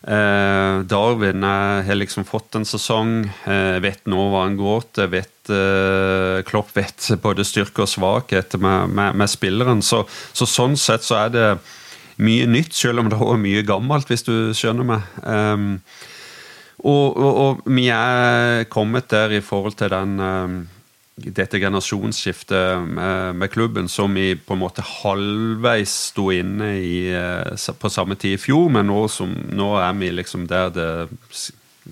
Eh, Darwin har liksom fått en sesong, eh, vet nå hva han går til. vet eh, Klopp vet både styrke og svakhet med, med, med spilleren. Så, så, sånn sett så er det mye nytt, selv om det er mye gammelt, hvis du skjønner meg. Um, og, og, og, vi er kommet der i forhold til den um, dette generasjonsskiftet med, med, klubben, som vi på en måte halvveis sto inne i eh, på samme tid i fjor, men nå, som, nå er vi liksom der det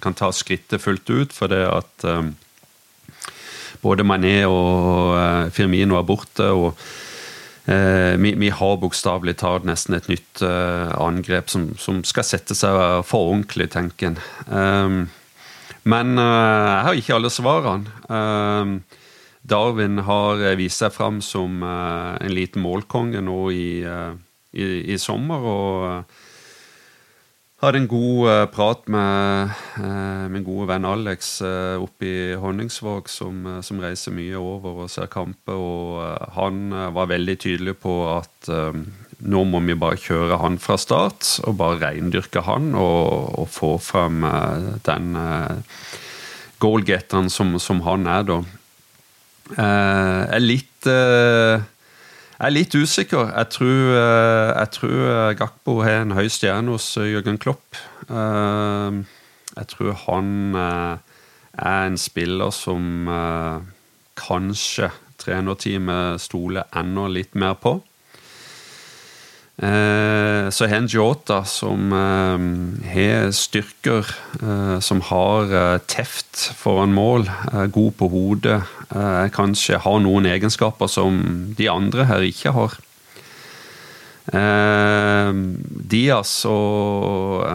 kan ta skrittet fullt ut, for det at um, både Mané og uh, Firmino er borte. og uh, vi, vi, har bokstavelig talt nesten et nytt uh, angrep som, som, skal sette seg for ordentlig, tenker en. Um, men jeg har ikke alle svarene. Darwin har eh, vist seg fram som eh, en liten målkonge nå i, eh, i, i sommer. og hadde en god prat med min gode venn Alex oppe i Honningsvåg, som, som, reiser mye over og ser kamper. og Han var veldig tydelig på at nå må vi bare kjøre han fra start, og bare reindyrke han og, og få frem den goalgetteren som, som han er, da. Uh, er litt uh, er litt usikker. Jeg tror, uh, jeg tror Gakbo har en høy stjerne hos Jørgen Klopp. jeg tror han er en spiller som kanskje trenerteamet stoler enda litt mer på. Eh, så har en Jota som eh, har styrker, eh, som har teft foran mål, er god på hodet, kanskje har noen egenskaper som de andre her ikke har. Diaz og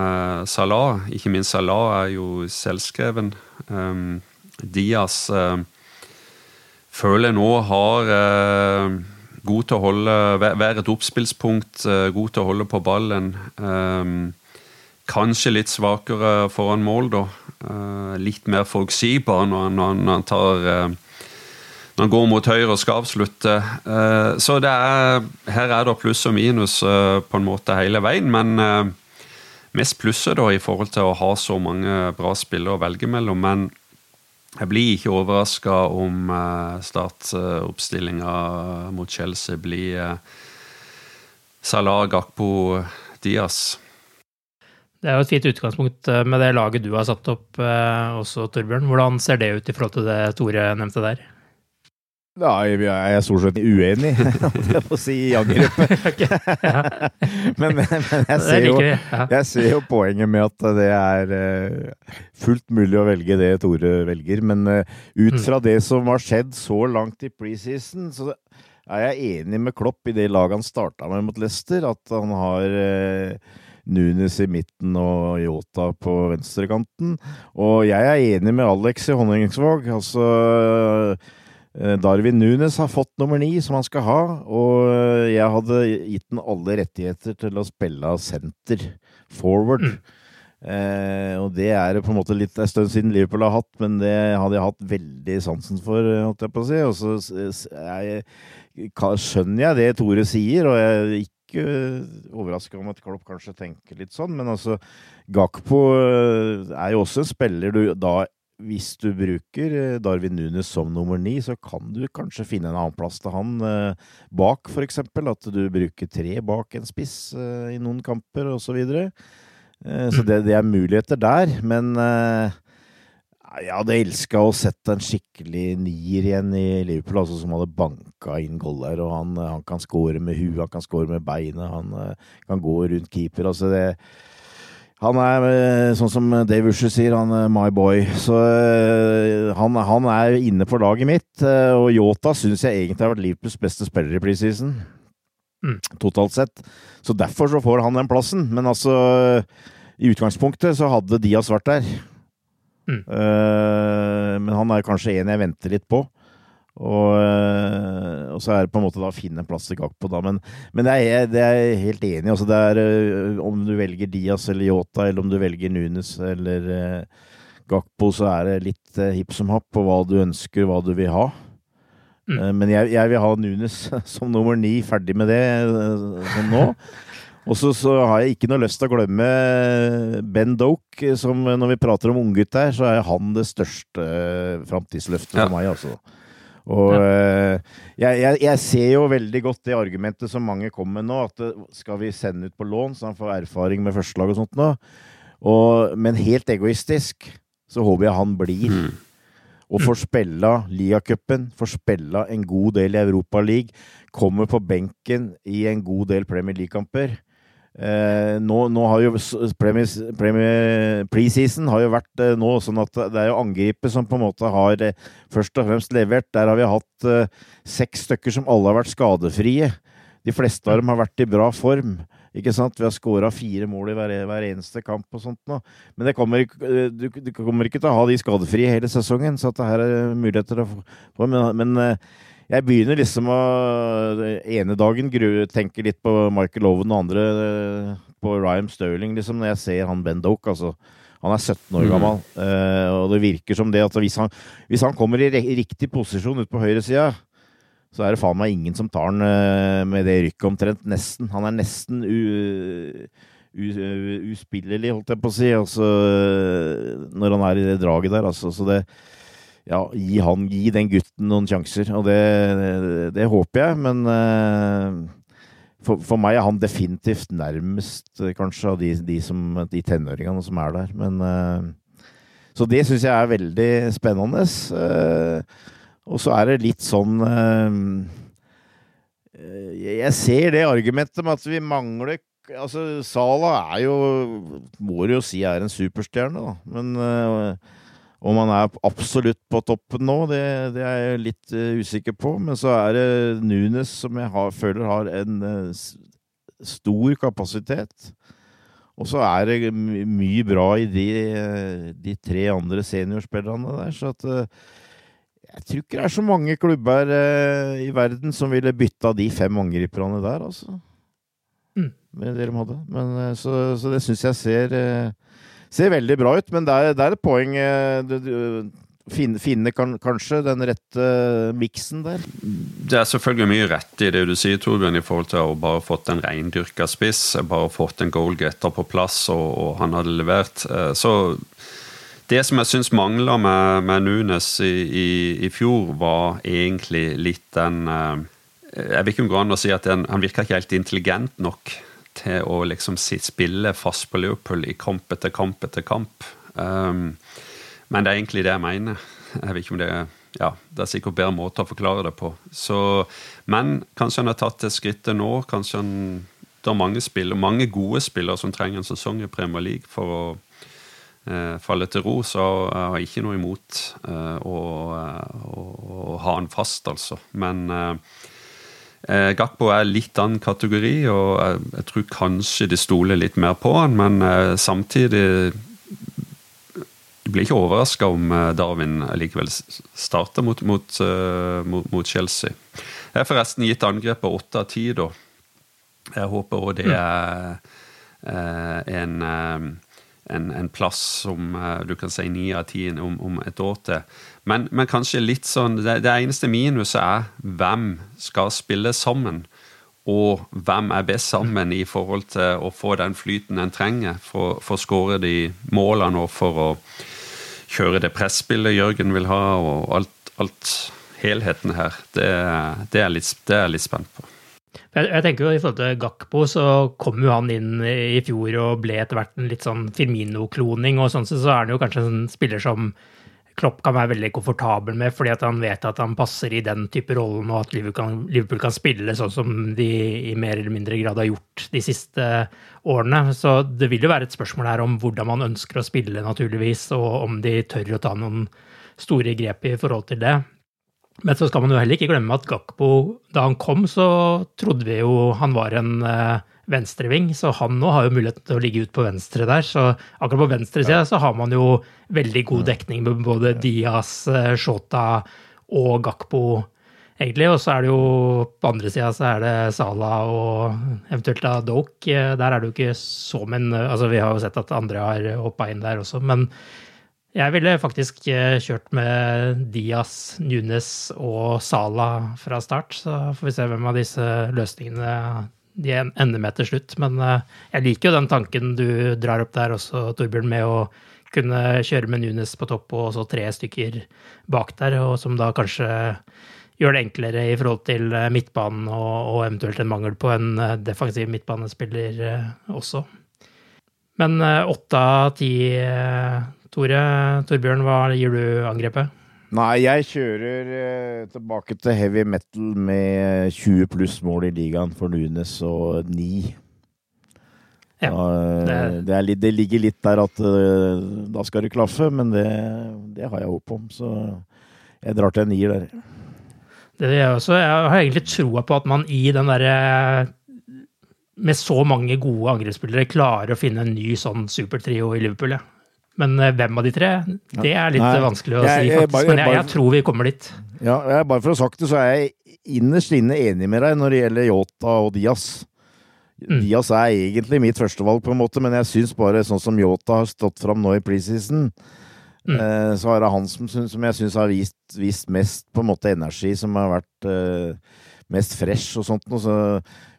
Salah, ikke minst Salah, er jo selvskreven. Diaz føler nå har God til å holde, være et oppspillspunkt, eh, god til å holde på ballen. Um, kanskje litt svakere foran mål, da. Uh, litt mer forutsigbar når, når, når, han tar uh, Når han går mot høyre og skal avslutte. Så er, her er det pluss og minus på en måte hele veien, men mest plusset da i forhold til å ha så mange bra spillere å velge mellom. men jeg blir ikke overraska om uh, startoppstillinga mot Chelsea blir uh, Salah, Gakpo, Diaz. Det er jo et fint utgangspunkt eh, med det laget du har satt opp også, Torbjørn. Hvordan ser det ut i forhold til det Tore nevnte der? Nei, jeg er stort sett uenig, *laughs* om jeg får si, i angrepet. *laughs* *laughs* men, men, men jeg, ser jo, jeg, ser jo, poenget med at det er uh, fullt mulig å velge det Tore velger. Men uh, ut fra mm. det som har skjedd så langt i preseason, så er jeg enig med Klopp i det laget han starta med mot Leicester. At han har uh, Nunes i midten og Yota på venstrekanten. Og jeg er enig med Alex i Honningsvåg. Altså Eh, Darwin Nunes har fått nummer ni, som han skal ha, og eh, jeg hadde gitt den alle rettigheter til å spille senter, forward. Mm. Eh, og det er på en måte litt en stund siden Liverpool har hatt, men det hadde jeg hatt veldig sansen for, holdt jeg på å si. Og så jeg, skjønner jeg det Tore sier, og jeg er ikke overraska om at Klopp kanskje tenker litt sånn, men altså Gakpo er jo også en spiller du da hvis du bruker eh, Darwin Nunes som nummer ni, så kan du kanskje finne en annen plass til han eh, bak, f.eks. At du bruker tre bak en spiss eh, i noen kamper, osv. Så, videre. så det, det, er muligheter der. Men jeg hadde elska å sette en skikkelig nier igjen i Liverpool, altså som hadde banka inn goller. Og han, han kan score med huet, han kan score med beinet, han kan gå rundt keeper. altså det han er, eh, sånn som Dave Usher sier, han er my boy. Så eh, han, han er inne på laget mitt. Eh, og Yota syns jeg egentlig har vært Liverpools beste spiller i preseason. Mm. Totalt sett. Så derfor så får han den plassen. Men altså, i utgangspunktet så hadde Diaz vært der. Mm. men han er kanskje en jeg venter litt på. Og, eh, og, så er det på en måte da å finne en plass til Gakpo, da. Men, men det, er, det er jeg helt enig i. Altså det er eh, om du velger Diaz eller Yota, eller om du velger Nunes eller eh, Gakpo, så er det litt eh, hipp som happ på hva du ønsker, hva du vil ha. Mm. Eh, men jeg, jeg, vil ha Nunes *laughs* som nummer ni, ferdig med det som nå. *laughs* Og så, så, har jeg ikke noe lyst til å glemme Ben Doke, som når vi prater om unggutt her, så er han det største framtidsløftet ja. for meg, altså. Og ja. Eh, jeg, jeg, jeg, ser jo veldig godt det argumentet som mange kommer med nå, at eh, skal vi sende ut på lån så han får erfaring med førstelag og sånt nå? Og, men helt egoistisk så håper jeg han blir. Mm. Og får spille Liacupen, får spille en god del i Europaligaen, kommer på benken i en god del Premier League-kamper. Eh, nå, nå, har jo Preseason har vært eh, nå sånn at det er jo angripet som på en måte har eh, først og fremst levert. Der har vi hatt eh, seks stykker som alle har vært skadefrie. De fleste av dem har vært i bra form. Ikke sant? Vi har skåra fire mål i hver, hver, eneste kamp og sånt nå. Men kommer, eh, du, du, kommer ikke til å ha de skadefrie hele sesongen, så det her er muligheter å få Men, men eh, jeg begynner liksom å ene dagen tenke litt på Michael Owen og andre eh, på Ryan Sterling, liksom, når jeg ser han Ben Doke. Altså. Han er 17 år mm. gammel, mm. og det virker som det at hvis han, hvis han kommer i riktig posisjon ute på høyresida, så er det faen meg ingen som tar han uh, med det rykket omtrent. Nesten. Han er nesten uspillelig, holdt jeg på å si, altså, når han er i det draget der. Altså. Så det, ja, gi, han, gi den gutten noen sjanser. Og det, det, det håper jeg, men uh, for, for, meg er han definitivt nærmest, eh, kanskje, av de, de, som, de tenåringene som er der. Men uh, Så det syns jeg er veldig spennende. Og så er det litt sånn Jeg ser det argumentet med at vi mangler Altså, Sala er jo Må du jo si er en superstjerne, da. Men om han er absolutt på toppen nå, det, det er jeg litt uh, usikker på. Men så er det Nunes som jeg har, føler har en uh, stor kapasitet. Og så er det mye bra i de, de tre andre seniorspillerne der. Så at jeg tror ikke det er så mange klubber i verden som ville bytta de fem angriperne der, altså. Mm. Med det de hadde. Men, så, så, det syns jeg ser ser veldig bra ut, men det er, det er et poeng. Eh, finne, finne kan, kanskje den rette miksen der? Det er selvfølgelig mye rett i det du sier, Torbjørn, i forhold til å bare fått en reindyrka spiss. Bare fått en goalgetter på plass, og, og, han hadde levert. Eh, så det som jeg syns mangla med, med, Nunes i, i, i, fjor, var egentlig litt den eh, Jeg vil ikke gå an å si at han virka ikke helt intelligent nok til å liksom spille fast på Liverpool i kamp etter kamp etter kamp. Um, men det er egentlig det jeg mener. Jeg vet ikke om det er ja, det er sikkert bedre måter å forklare det på. Så, men kanskje han har tatt det skrittet nå. Kanskje han, det er mange, spillere, mange gode spillere som trenger en sesong i Premier League for å eh, falle til ro. Så jeg har ikke noe imot eh, å, eh, å, å, ha han fast, altså. Men eh, Gakpo er litt annen kategori, og jeg, tror kanskje de stoler litt mer på han, men eh, samtidig blir ikke overraska om Darwin likevel starter mot, mot, mot, mot Chelsea. Jeg har forresten gitt angrepet åtte av ti, da. Jeg håper òg det er en, en, en, plass som du kan si ni av ti om, om, et år til. Men, men kanskje litt sånn det, det eneste minuset er hvem skal spille sammen og hvem er best sammen i forhold til å få den flyten en trenger for, for å skåre de målene og for å kjøre det presspillet Jørgen vil ha, og alt, alt helheten her. Det, det, er litt, det, er jeg litt spent på. Jeg, jeg, tenker jo I forhold til Gakpo så kom jo han inn i fjor og ble etter hvert en litt sånn Firmino-kloning. og sånn så er han jo kanskje en spiller som Klopp kan være veldig komfortabel med, fordi at han vet at han passer i den type rollen, og at Liverpool kan, Liverpool kan, spille sånn som de i mer eller mindre grad har gjort de siste årene. Så det vil jo være et spørsmål her om hvordan man ønsker å spille, naturligvis, og om de tør å ta noen store grep i forhold til det. Men så skal man jo heller ikke glemme at Gakpo, da han kom, så trodde vi jo han var en uh, venstreving, så han nå har jo muligheten til å ligge ut på venstre der. Så akkurat på venstresida ja. så har man jo veldig god dekning med både Diaz, eh, Shota og Gakpo, egentlig. Og så er det jo på andre sida så er det Sala og eventuelt da Doke. Eh, der er det jo ikke så men altså Vi har jo sett at andre har hoppa inn der også, men jeg ville faktisk eh, kjørt med Diaz, Nunes og Sala fra start. Så får vi se hvem av disse løsningene de ender med til slutt. Men eh, jeg liker jo den tanken du drar opp der også, Torbjørn, med å kunne kjøre med Nunes på topp og så tre stykker bak der, og som da kanskje gjør det enklere i forhold til eh, midtbanen og, og eventuelt en mangel på en defensiv midtbanespiller også. Men åtte av ti, Tore. Torbjørn, hva gir du angrepet? Nei, jeg kjører eh, tilbake til heavy metal med 20 pluss mål i ligaen for Nunes og 9. Ja, det, det, litt, det, ligger litt der at uh, da skal det klaffe, men det, det har jeg håp om. Så jeg drar til en nier der. Det gjør jeg også. Jeg har egentlig troa på at man i den derre Med så mange gode angrepsspillere klarer å finne en ny sånn supertrio i Liverpool. Ja. Men eh, hvem av de tre? Det er litt Nei, vanskelig å jeg, si, faktisk. Bare, men jeg, jeg, tror vi kommer dit. Ja, Bare for å ha sagt det, så er jeg innerst inne enig med deg når det gjelder Yota og Diaz. Mm. Diaz er egentlig mitt førstevalg, på en måte, men jeg syns bare sånn som Yota har stått fram nå i preseason, mm. eh, så er det han som, som jeg syns har vist, vist, mest på en måte energi, som har vært eh, mest fresh og sånt. noe. så,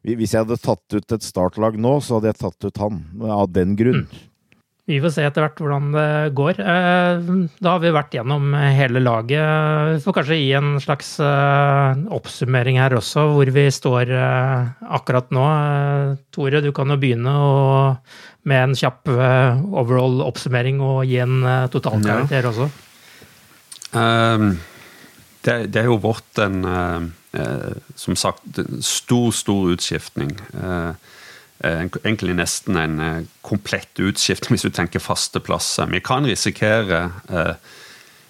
hvis jeg hadde tatt ut et startlag nå, så hadde jeg tatt ut han, av den grunn. Mm. Vi får se etter hvert hvordan det går. Eh, da har vi vært gjennom hele laget. Vi får kanskje gi en slags eh, oppsummering her også, hvor vi står eh, akkurat nå. Tore, du kan jo begynne med en kjapp overall oppsummering og gi en totalkarakter ja. også. Det, det, er jo vårt en, som sagt, stor, stor utskiftning. Uh, egentlig nesten en eh, komplett utskifting *laughs* hvis du tenker faste plasser. Vi kan risikere, eh,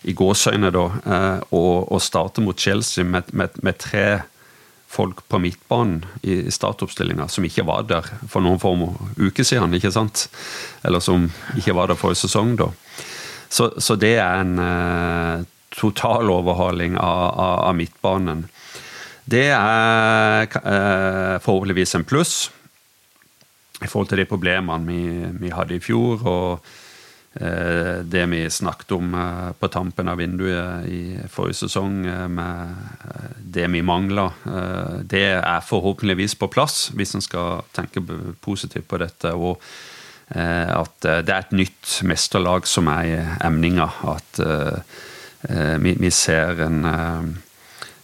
i gåsøgne da, eh, å, starte mot Chelsea med, med, med, tre folk på midtbanen i startoppstillinga som ikke var der for noen få uker siden. ikke sant? Eller som ikke var der forrige sesong, da. Så, så det er en eh, total overhaling av, av, av midtbanen. Det er eh, forhåpentligvis en pluss i forhold til de problemene vi, vi hadde i fjor, og eh, det vi snakket om eh, på tampen av vinduet i forrige sesong, eh, med eh, det vi mangler, Eh, det er forhåpentligvis på plass, hvis en skal tenke positivt på dette. og eh, at det er et nytt mesterlag som er i emninga. At vi, ser en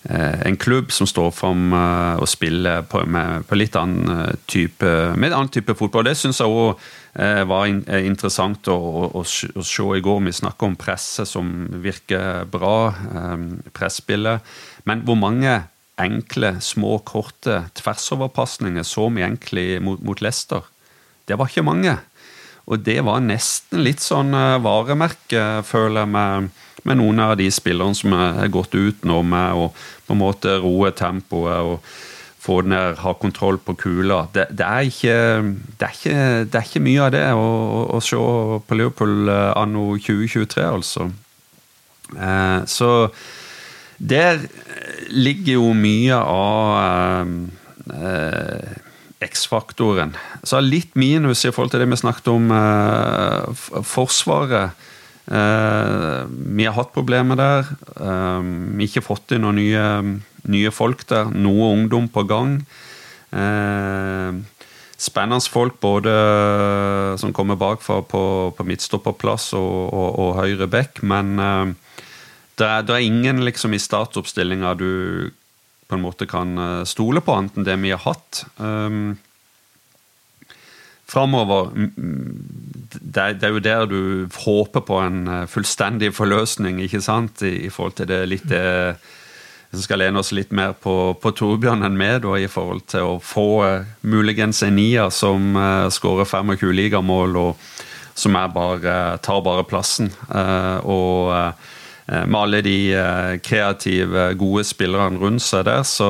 en klubb som står fram eh, og spiller på, med, på litt annen eh, type, med en annen type fotball. Det syns jeg òg var interessant å, å, å, se i går. Vi snakker om presset som virker bra, presspillet. Men hvor mange enkle, små, korte tversoverpasninger så vi egentlig mot, mot Leicester? Det var ikke mange. Og det var nesten litt sånn varemerke, føler jeg, med med noen av de spillerne som er gått ut nå med å på en måte roe tempoet og få ned, ha kontroll på kula. Det, det, er, ikke, det, er, ikke, det er ikke mye av det å, å, se på Liverpool anno 2023, altså. Eh, så der ligger jo mye av eh, X-faktoren. Så litt minus i forhold til det vi snakket om eh, Forsvaret. Eh, vi har hatt problemer der. Eh, vi har ikke fått inn noen nye, nye folk der. Noe ungdom på gang. Eh, spennende folk både som kommer bakfra på, på midtstopperplass og, og, og høyre back, men det er, det er, ingen liksom i startoppstillinga du på en måte kan stole på, annet enn det vi har hatt. Um, framover det, det, er jo der du håper på en eh, fullstendig forløsning, ikke sant? I, i forhold til det litt det som skal lene oss litt mer på, på Torbjørn enn meg, da, i forhold til å få uh, muligens en nier som uh, skårer 25 ligamål, og som bare, tar bare plassen. Uh, og med alle de kreative, gode spillerne rundt seg der, så,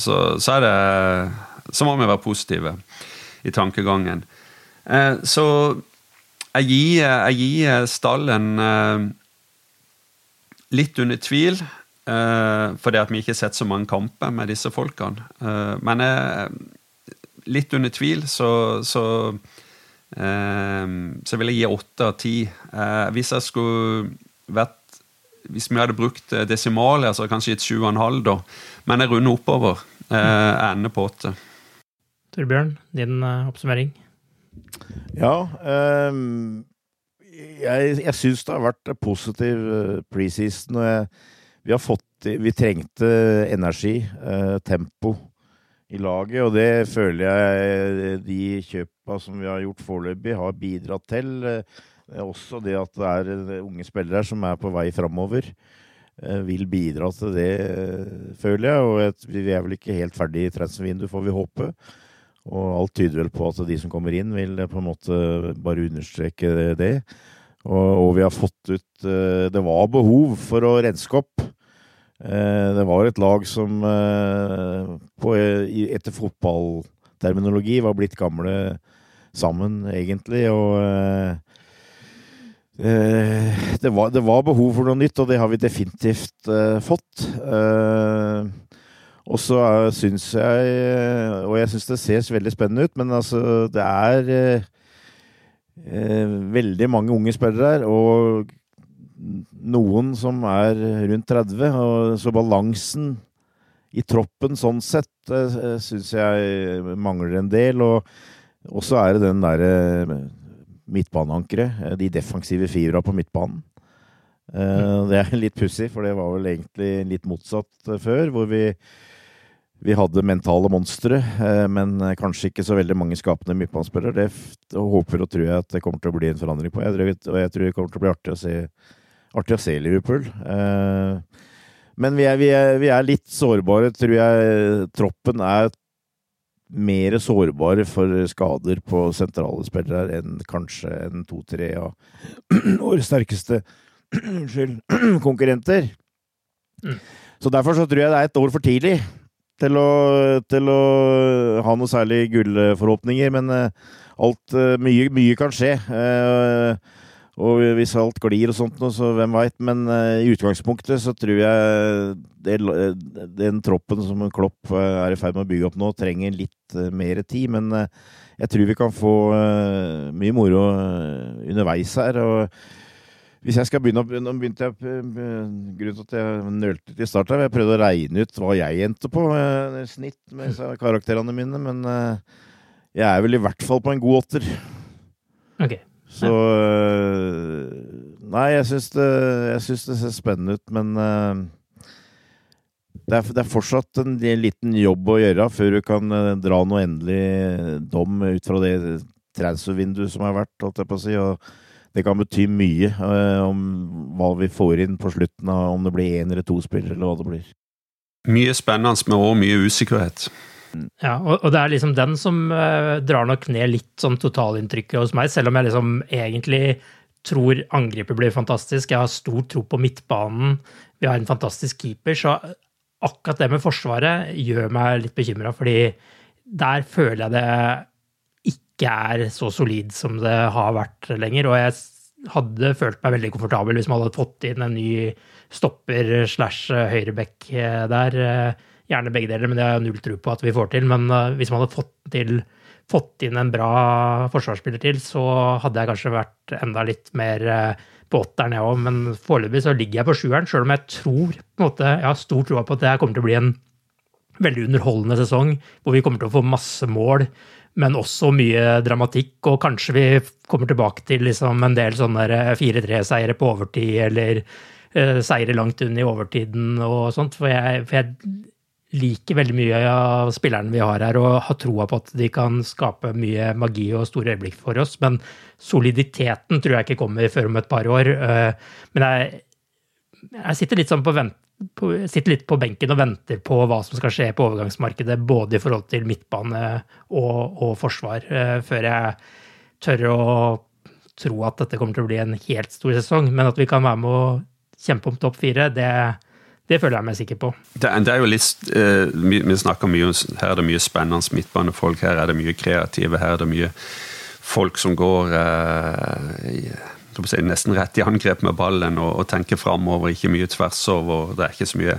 så, så er det Så må vi være positive i tankegangen. Eh, så jeg gir, jeg gir stallen eh, litt under tvil. Uh, fordi at vi ikke har sett så mange kamper med disse folkene. Men uh, litt under tvil, så, så, så vil jeg gi åtte av ti. hvis jeg skulle vært Hvis vi hadde brukt desimaler, så kanskje en halv, da. Men jeg runder oppover. Jeg ender på åtte. Torbjørn, din oppsummering? Ja. Um, jeg jeg syns det har vært positiv eh, preseason. vi har fått Vi trengte energi, uh, tempo, i laget, og det føler jeg de kjøpa som vi har gjort foreløpig, har bidratt til. Uh, også det at det er unge spillere som er på vei framover, vil bidra til det, føler jeg. Og vi er vel ikke helt ferdig i transfervinduet, får vi håpe. Og alt tyder vel på at de som kommer inn, vil på en måte bare understreke det. Og, og vi har fått ut eh, Det var behov for å renske opp. Eh, det var et lag som eh, på, etter fotballterminologi var blitt gamle sammen, egentlig. Og det var, det var behov for noe nytt, og det har vi definitivt fått. Og så syns jeg Og jeg syns det ser veldig spennende ut, men altså, det er eh, eh, veldig mange unge spillere her, og noen som er rundt 30. Og så balansen i troppen sånn sett eh, syns jeg mangler en del. Og så er det den derre eh, midtbaneankeret, eh, de defensive fibra på midtbanen. Eh, det er litt pussig, for det var vel egentlig litt motsatt før, hvor vi vi hadde mentale monstre, eh, men kanskje ikke så veldig mange skapende midtbanespillere. Det håper og tror jeg at det kommer til å bli en forandring på. Jeg tror, og jeg tror det kommer til å bli artig å se, artig å se Liverpool. Eh, men vi er, vi, er, vi er, litt sårbare, tror jeg. Troppen er mer sårbare for skader på sentrale spillere enn kanskje en to-tre av *clears throat* våre sterkeste *clears throat* *clears throat* konkurrenter. Mm. Så derfor så tror jeg det er et år for tidlig til å, til å ha noe særlig gullforhåpninger, men uh, alt uh, mye, mye, kan skje. Uh, og hvis alt glir og sånt, så hvem veit. Men i utgangspunktet så tror jeg den troppen som Klopp er i ferd med å bygge opp nå, trenger litt mer tid. Men jeg tror vi kan få mye moro underveis her. og hvis jeg skal begynne, Nå begynte jeg Grunnen til at jeg nølte litt i starten, jeg prøvde å regne ut hva jeg endte på i snitt med karakterene mine, men eh, jeg er vel i hvert fall på en god åtter. Ok. Så eh, Nei, jeg syns det, det ser spennende ut, men det er, det er, fortsatt en liten jobb å gjøre før du kan dra noe endelig dom ut fra det transfervinduet som har vært, holdt jeg på å si. og det kan bety mye uh, om hva vi får inn på slutten, av om det blir én eller to spillere, eller hva det blir. Mye spennende, men òg mye usikkerhet. Ja, og, og, det er liksom den som uh, drar nok ned litt sånn totalinntrykket hos meg, selv om jeg liksom egentlig tror angrepet blir fantastisk. Jeg har stor tro på midtbanen. Vi har en fantastisk keeper. Så akkurat det med Forsvaret gjør meg litt bekymra, fordi der føler jeg det ikke er så solid som det har vært lenger. Og jeg hadde følt meg veldig komfortabel hvis man hadde fått inn en ny stopper slash høyreback der. Gjerne begge deler, men det har jeg null tro på at vi får til. Men hvis man hadde fått, til, fått inn en bra forsvarsspiller til, så hadde jeg kanskje vært enda litt mer på åtteren, jeg òg. Men foreløpig så ligger jeg på sjueren, sjøl om jeg tror på en måte, jeg har stor tro på at det kommer til å bli en veldig underholdende sesong, hvor vi kommer til å få masse mål, men også mye dramatikk. Og kanskje vi kommer tilbake til liksom en del sånne 4-3-seiere på overtid, eller uh, seire langt under i overtiden og sånt. For jeg, for jeg, liker veldig mye av spillerne vi har her, og har troa på at de kan skape mye magi og store øyeblikk for oss. Men soliditeten tror jeg ikke kommer før om et par år. Uh, men jeg, jeg sitter litt sånn på vent sitter litt på benken og venter på hva som skal skje på overgangsmarkedet, både i forhold til midtbane og, og forsvar, uh, før jeg tør å tro at dette kommer til å bli en helt stor sesong. Men at vi kan være med å kjempe om topp fire, det, det føler jeg meg sikker på. Det, det er jo litt, uh, Vi snakker mye her er det mye spennende midtbanefolk, her er det mye kreative, her er det mye folk som går uh, si, nesten rett i angrep med ballen og, og tenker framover, ikke mye tvers over. Det er ikke så mye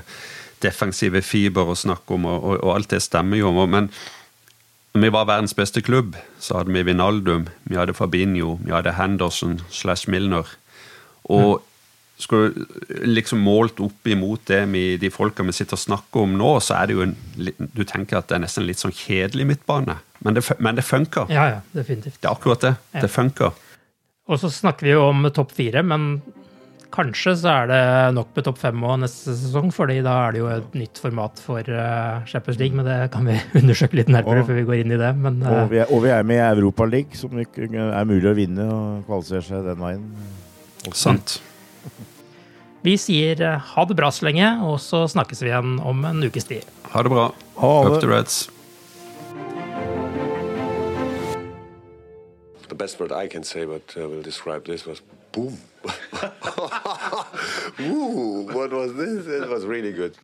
defensive fiber å snakke om, og, og, alt det stemmer jo. Men når vi var verdens beste klubb, så hadde vi Vinaldum, vi hadde Fabinho, vi hadde Henderson slash Milner. Og mm. skulle liksom målt opp imot det med de folka vi sitter og snakker om nå, så er det jo en Du tenker at det er nesten litt sånn kjedelig midtbane, men det, men det funker. Ja, ja, definitivt. Det er akkurat det. Ja. Det funker. Og så snakker vi jo om topp fire, men kanskje så er det nok med topp fem òg neste sesong, fordi da er det jo et nytt format for uh, Champions League, men det kan vi *laughs* undersøke litt nærmere og, før vi går inn i det. Men, uh, og, vi er, og, vi er, med i Europaligaen, som er mulig å vinne og kvalifisere seg den veien. Også. Sant. Vi sier uh, ha det bra så lenge, og så snakkes vi igjen om en ukes tid. Ha det bra. Ha det. Up to Reds. Best word I can say, but uh, will describe this was boom. *laughs* Ooh, what was this? It was really good.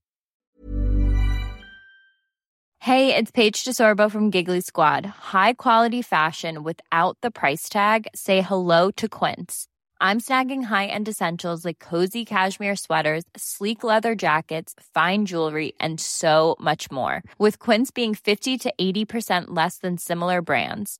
Hey, it's Paige DeSorbo from Giggly Squad. High quality fashion without the price tag. Say hello to Quince. I'm snagging high-end essentials like cozy cashmere sweaters, sleek leather jackets, fine jewelry, and so much more. With Quince being 50 to 80% less than similar brands